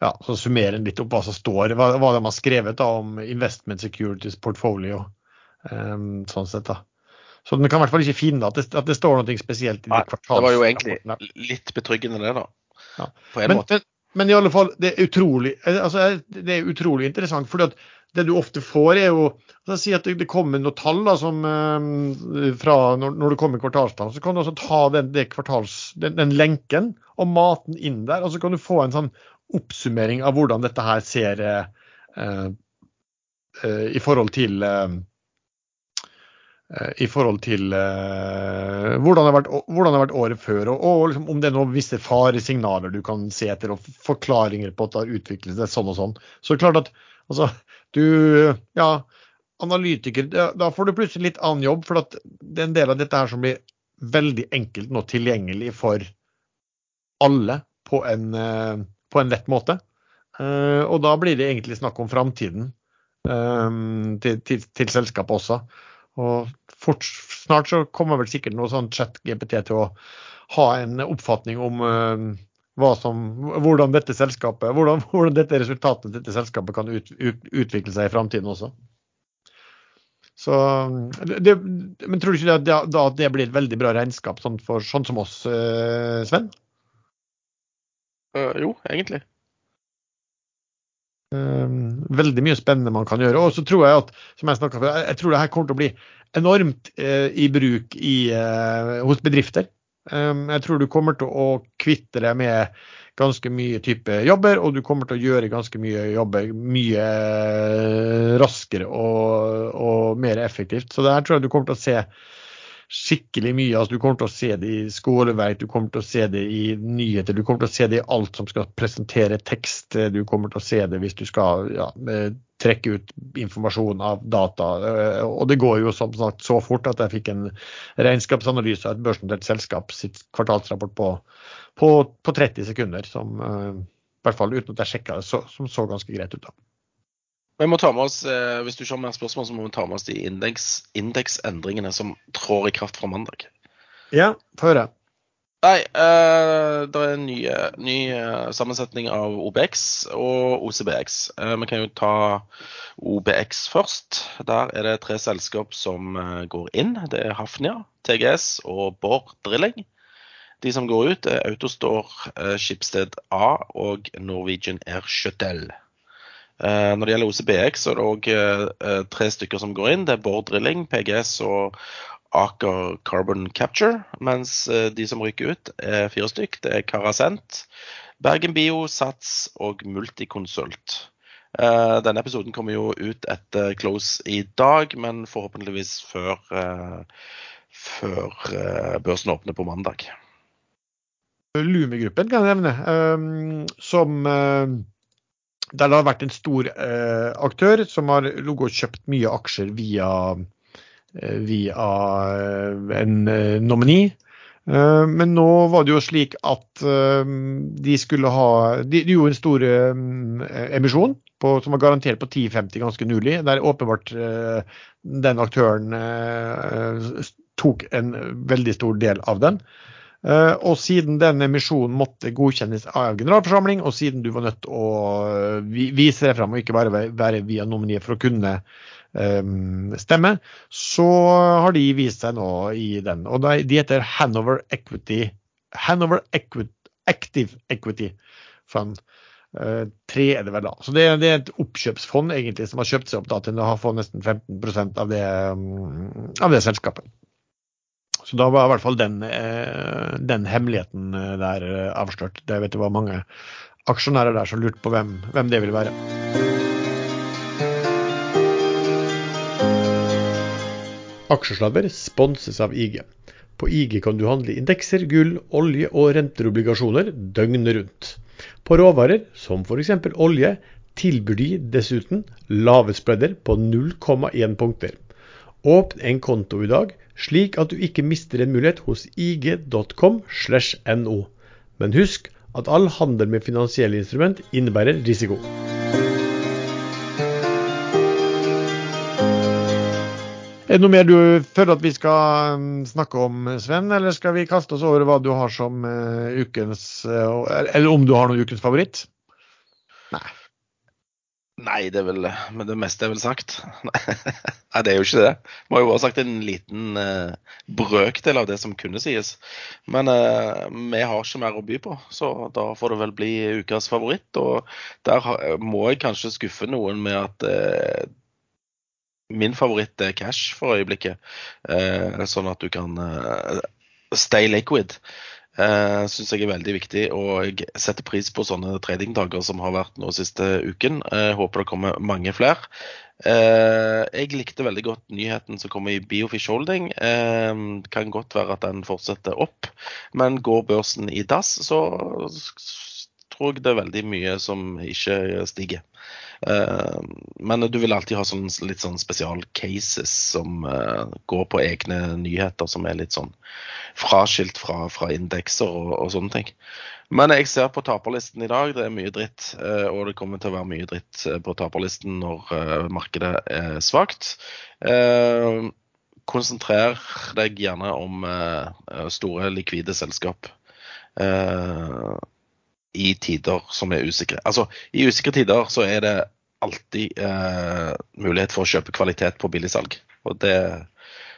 Ja, Så summerer han litt opp hva som står, hva, hva de har skrevet da, om Investment Securities Portfolio. Um, sånn sett da. Så den kan i hvert fall ikke finne at det, at det står noe spesielt i Nei, det Det var jo egentlig litt betryggende, det, da. Ja. På en men, måte. Men, men, i alle fall, det er utrolig, altså, det er utrolig interessant. fordi at det du ofte får, er jo altså, Si at det, kommer noen tall da, som, eh, fra når, når, det kommer kvartalstall. Så kan du også ta den, kvartals, den, den, lenken og maten inn der. Og så kan du få en sånn oppsummering av hvordan dette her ser eh, eh, i forhold til eh, i forhold til uh, hvordan, det har vært, hvordan det har vært året før, og, og liksom, om det er noen visse faresignaler du kan se etter, og forklaringer på at det har utviklet seg sånn og sånn. Så det er klart at altså, du Ja, analytiker Da får du plutselig litt annen jobb, for det er en del av dette her som blir veldig enkelt nå tilgjengelig for alle på en, eh, på en lett måte. Eh, og da blir det egentlig snakk om framtiden eh, til, til, til, selskapet også. Og fort, snart så kommer vel sikkert noe sånn chat-GPT til å ha en oppfatning om som, hvordan dette hvordan, [laughs] hvordan dette resultatet dette selskapet kan ut, ut, utvikle seg i framtiden også. Så, det, men tror du ikke det, da, at det blir et veldig bra regnskap sånn, for sånn som oss, eh, Sven? Uh, jo, egentlig. Um, veldig mye spennende man kan gjøre. Og så tror jeg at, som jeg snakket jeg tror det her kommer til å bli enormt uh, i bruk i, uh, hos bedrifter. Um, jeg tror du kommer til å kvitte deg med ganske mye type jobber, og du kommer til å gjøre ganske mye jobber mye raskere og, og mer effektivt. Så det her tror jeg du kommer til å se skikkelig mye. altså Du kommer til å se det i skoleverk, du kommer til å se det i nyheter, du kommer til å se det i alt som skal presentere tekst. Du kommer til å se det hvis du skal ja, trekke ut informasjon av data. Og det går jo som sagt så fort at jeg fikk en regnskapsanalyse av et børsnotert selskap sitt kvartalsrapport på, på, på 30 sekunder, som i hvert fall uten at jeg sjekka det, så, som så ganske greit ut. da. Vi må ta med oss, eh, Hvis du ikke har mer spørsmål, så må vi ta med oss de indeksendringene som trår i kraft fra mandag. Ja, få høre. Nei, uh, det er en ny, ny, uh, sammensetning av OBX og OCBX. Eh, vi kan jo ta OBX først. Der er det tre selskap som eh, går inn. Det er Hafnia, TGS og Borr Drilling. De som går ut, er Autostore, eh, Skipsted A og Norwegian Air Shuttle. Eh, når det gjelder OCBX, så er det òg eh, tre stykker som går inn. Det er Bård Drilling, PGS og Aker Carbon Capture. Mens eh, de som ryker ut, er fire stykk. Det er Carasent, Bergen Bio, Sats og Multiconsult. Denne episoden kommer jo ut etter close i dag, men forhåpentligvis før, før børsen åpner på mandag. Lumi-gruppen kan jeg nevne, som der det har vært en stor eh, aktør som har kjøpt mye aksjer via, eh, via eh, en eh, nomini. Eh, men nå var det jo slik at eh, de skulle ha De, de gjorde en stor emisjon på, som var garantert på 10,50 ganske nylig. Der åpenbart den aktøren tok en veldig stor del av den. Eh, og siden den emisjonen måtte godkjennes av generalforsamling, og siden du var nødt til å eh, vise deg fram og ikke bare være via nomini for å kunne stemme, så har de vist seg nå i den. Og de heter Hanover Equity Hanover Equity, Active Equity Fund. Uh, tre er det vel da. Så det, er et oppkjøpsfond egentlig som har kjøpt seg opp da, til å få nesten 15% av det, um, av det selskapet. Så da var i hvert fall den, eh, den hemmeligheten eh, der eh, avslørt. Det vet du var mange aksjonærer der som lurte på hvem, hvem det ville være. Aksjesladder sponses av IG. På IG kan du handle indekser, gull, olje og renteobligasjoner døgnet rundt. På råvarer, som f.eks. olje, tilbyr de dessuten lave spredder på 0,1 punkter. Åpn en konto i dag slik at du ikke mister en mulighet hos ig.com no. Men husk at all handel med finansielle instrument innebærer risiko. Er det noe mer du føler at vi skal um, snakke om, Sven, eller skal vi kaste oss over hva du har som uh, ukens uh, Eller om du har noen ukens favoritt? Nei. Nei, det er vel Men det meste er vel sagt. [laughs] Nei, det er jo ikke det. Vi har jo bare sagt en liten uh, brøkdel av det som kunne sies. Men uh, vi har ikke mer å by på, så da får det vel bli ukas favoritt. Og der har, må jeg kanskje skuffe noen med at uh, min favoritt er cash for øyeblikket. sånn at du kan stay liquid uh, syns jeg er veldig viktig. Og jeg setter pris på sånne tradingdager som har vært nå siste uken. Uh, håper det kommer mange flere. Uh, jeg likte veldig godt nyheten som kom i Biofish Holding. Uh, kan godt være at den fortsetter opp, men går børsen i dass, så tror jeg det er veldig mye som ikke stiger. Uh, men du vil alltid ha sånn, litt sånn spesial cases som uh, går på egne nyheter, som er litt sånn fraskilt fra, fra indekser og, og, sånne ting. Men jeg ser på taperlisten i dag, det er mye dritt. Uh, og det kommer til å være mye dritt på taperlisten når markedet er svakt. konsentrer deg gjerne om store, likvide selskap i tider som er usikre. Altså, I usikre tider så er det alltid eh, mulighet for å kjøpe kvalitet på billigsalg. Og det,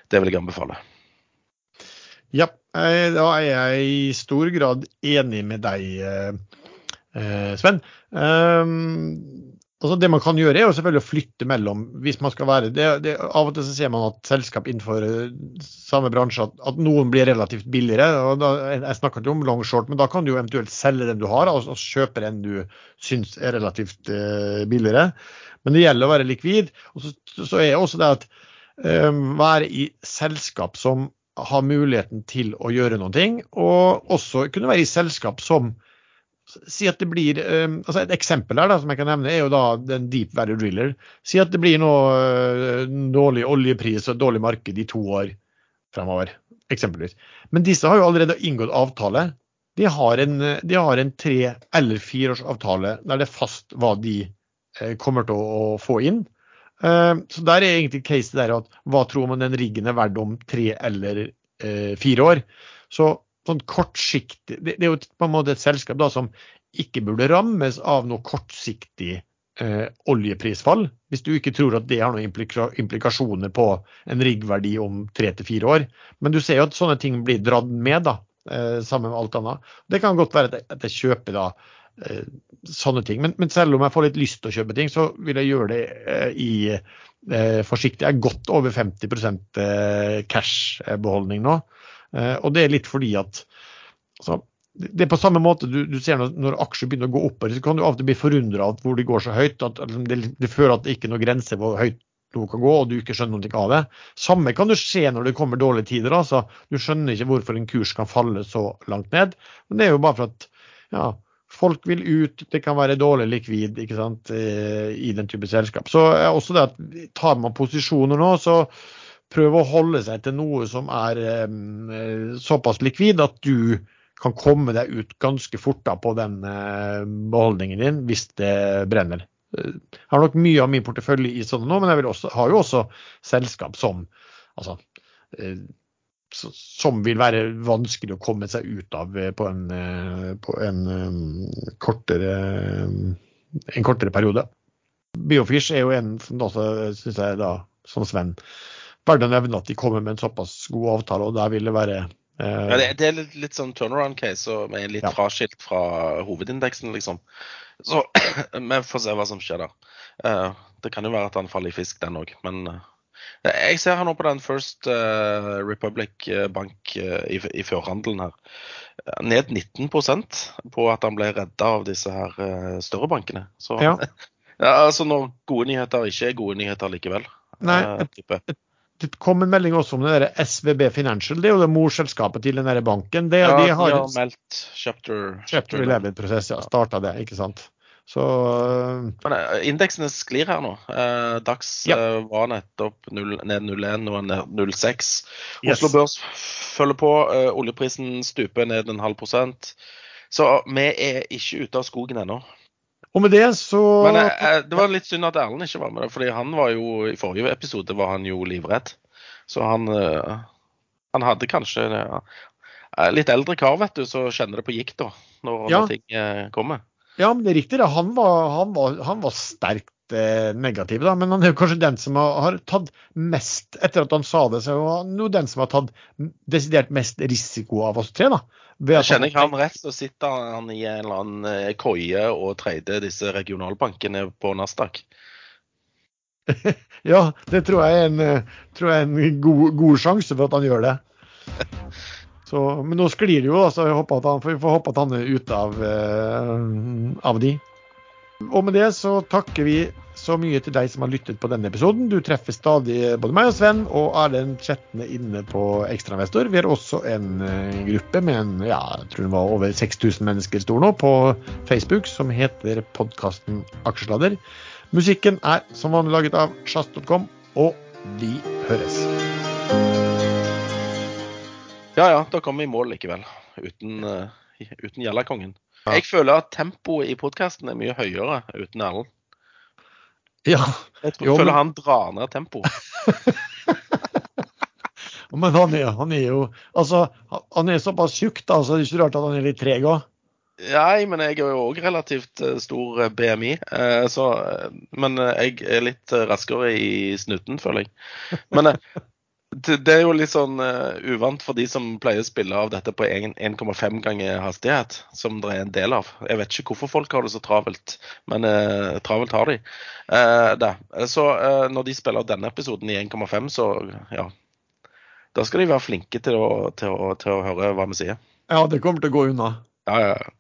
det vil jeg anbefale. Ja, eh, da er jeg i stor grad enig med deg, Sven. eh, Sven. Altså Det man kan gjøre, er jo selvfølgelig å flytte mellom hvis man skal være det, det, Av og til så ser man at selskap innenfor eh, samme bransje at, at noen blir relativt billigere. og da, Jeg snakker ikke om long short, men da kan du jo eventuelt selge den du har og kjøpe den du syns er relativt uh, billigere. Men det gjelder å være likvid. og Så, så er også det at um, være i selskap som har muligheten til å gjøre noe, og også kunne være i selskap som Si at det blir um, altså Et eksempel her da, som jeg kan nevne, er jo da den deep value driller. Si at det blir noe uh, dårlig oljepris og dårlig marked i to år fremover, eksempelvis. Men disse har jo allerede inngått avtale. De har en, de har en tre- eller fireårsavtale der det er fast hva de uh, kommer til å, få inn. Så der er egentlig case der at hva tror man den riggen er verdt om tre eller fire år. Så sånn kortsiktig det, er jo på en måte et selskap da som ikke burde rammes av noe kortsiktig eh, oljeprisfall, hvis du ikke tror at det har noen implika implikasjoner på en riggverdi om tre til fire år. Men du ser jo at sånne ting blir dratt med, da, eh, sammen med alt annet. Det kan godt være at jeg kjøper da eh, sånne ting. Men, men, selv om jeg får litt lyst til å kjøpe ting, så vil jeg gjøre det eh, i eh, forsiktig. Jeg er godt over 50 eh, cash-beholdning nå. Eh, og det er litt fordi at altså, det er på samme måte du, du ser når, når, aksjer begynner å gå oppover, så kan du av og til bli forundra av hvor de går så høyt. at, det, det, fører at det ikke er noen grense hvor høyt noe kan gå, og du ikke skjønner noe av det. Samme kan du se når det kommer dårlige tider. altså Du skjønner ikke hvorfor en kurs kan falle så langt ned. Men det er jo bare for at ja, folk vil ut, det kan være dårlig likvid ikke sant, eh, i den type selskap. Så også det at tar man posisjoner nå, så prøve å holde seg til noe som er eh, såpass likvid at du kan komme deg ut ganske fort da, på den eh, beholdningen din hvis det brenner. Jeg har nok mye av min portefølje i sånne nå, men jeg også, har jo også selskap som altså, eh, som vil være vanskelig å komme seg ut av eh, på en, eh, på en um, kortere, en kortere periode. Biofish er jo en som også syns jeg da, som Sven, verdt å nevne at de kommer med en såpass god avtale, og der vil det være eh... ja, det, er litt, litt sånn turnaround case og er litt ja. fraskilt fra hovedindeksen, liksom. Så [clears throat] vi får se hva som skjer der. Uh, det kan jo være at han faller i fisk, den òg, men uh, jeg ser her nå på den First uh, Republic Bank i, i førhandelen her. Ned 19% på at han ble redda av disse her større bankene. Så ja. [laughs] ja, altså når gode nyheter ikke er gode nyheter likevel. Nei, et, det kom en melding også om det der SVB Financial. Det er jo det morselskapet til den der banken. Det, ja, de har, de har meldt chapter, chapter 11-prosess. Ja, starta det, ikke sant. Så Men uh, Indeksene sklir her nå. Dags ja. var nettopp 0, ned 01, nå er den 06. Yes. Oslo Børs følger på. oljeprisen stuper ned en halv prosent. Så vi er ikke ute av skogen ennå. Og med det så Men jeg, eh, Det var litt synd at Erlend ikke var med, fordi han var jo i forrige episode var han jo livredd. Så han, eh, han hadde kanskje eh, Litt eldre kar, vet du, så kjenner det på gikt da, når, ja. når ting eh, kommer. Ja, men det er riktig. Han, var, han, var, han var sterkt negativ, da. Men han er jo kanskje den som har, tatt mest Etter at han sa det, så er han jo den som har tatt desidert mest risiko av oss tre, da. Jeg kjenner ikke han rett, så sitter han i en eller annen eh, koie og trader disse regionalbankene på Nasdaq. [laughs] ja, det tror jeg er en, eh, tror jeg er en god, god, sjanse for at han gjør det. [laughs] Så, men nå sklir det jo, så jeg håper at han, vi får håpe at han er ute av, uh, av de. Og med det så takker vi så mye til deg som har lyttet på denne episoden. Du treffer stadig både meg og Sven og Erlend chattene inne på Ekstrainvestor. Vi har også en uh, gruppe med en, ja, jeg tror det var over 6000 mennesker stor nå på Facebook som heter podkasten Aksjesladder. Musikken er som vanlig laget av sjazz.com, og vi høres. Ja ja, da kom vi i mål likevel. Uten, uh, uten Gjellakongen. Jeg føler at tempoet i podkasten er mye høyere uten Erlend. Ja. Jeg tror, jo, føler han drar ned tempoet. [laughs] men han er, han er, jo Altså, han er såpass tjukk, da, så det er ikke rart at han er litt treg òg. Nei, men jeg er jo òg relativt eh, stor eh, BMI. Eh, så, men jeg er litt raskere i snuten, føler jeg. Men det, er jo litt sånn uh, uvant for de som pleier å spille av dette på 1,5 ganger hastighet, som det er en del av. Jeg vet ikke hvorfor folk har det så travelt, men uh, travelt har de. Uh, det. Så når de spiller denne episoden i 1,5, så ja Da skal de være flinke til å, til, å, til å, høre hva vi sier. Ja, det kommer til å gå unna. Ja, ja.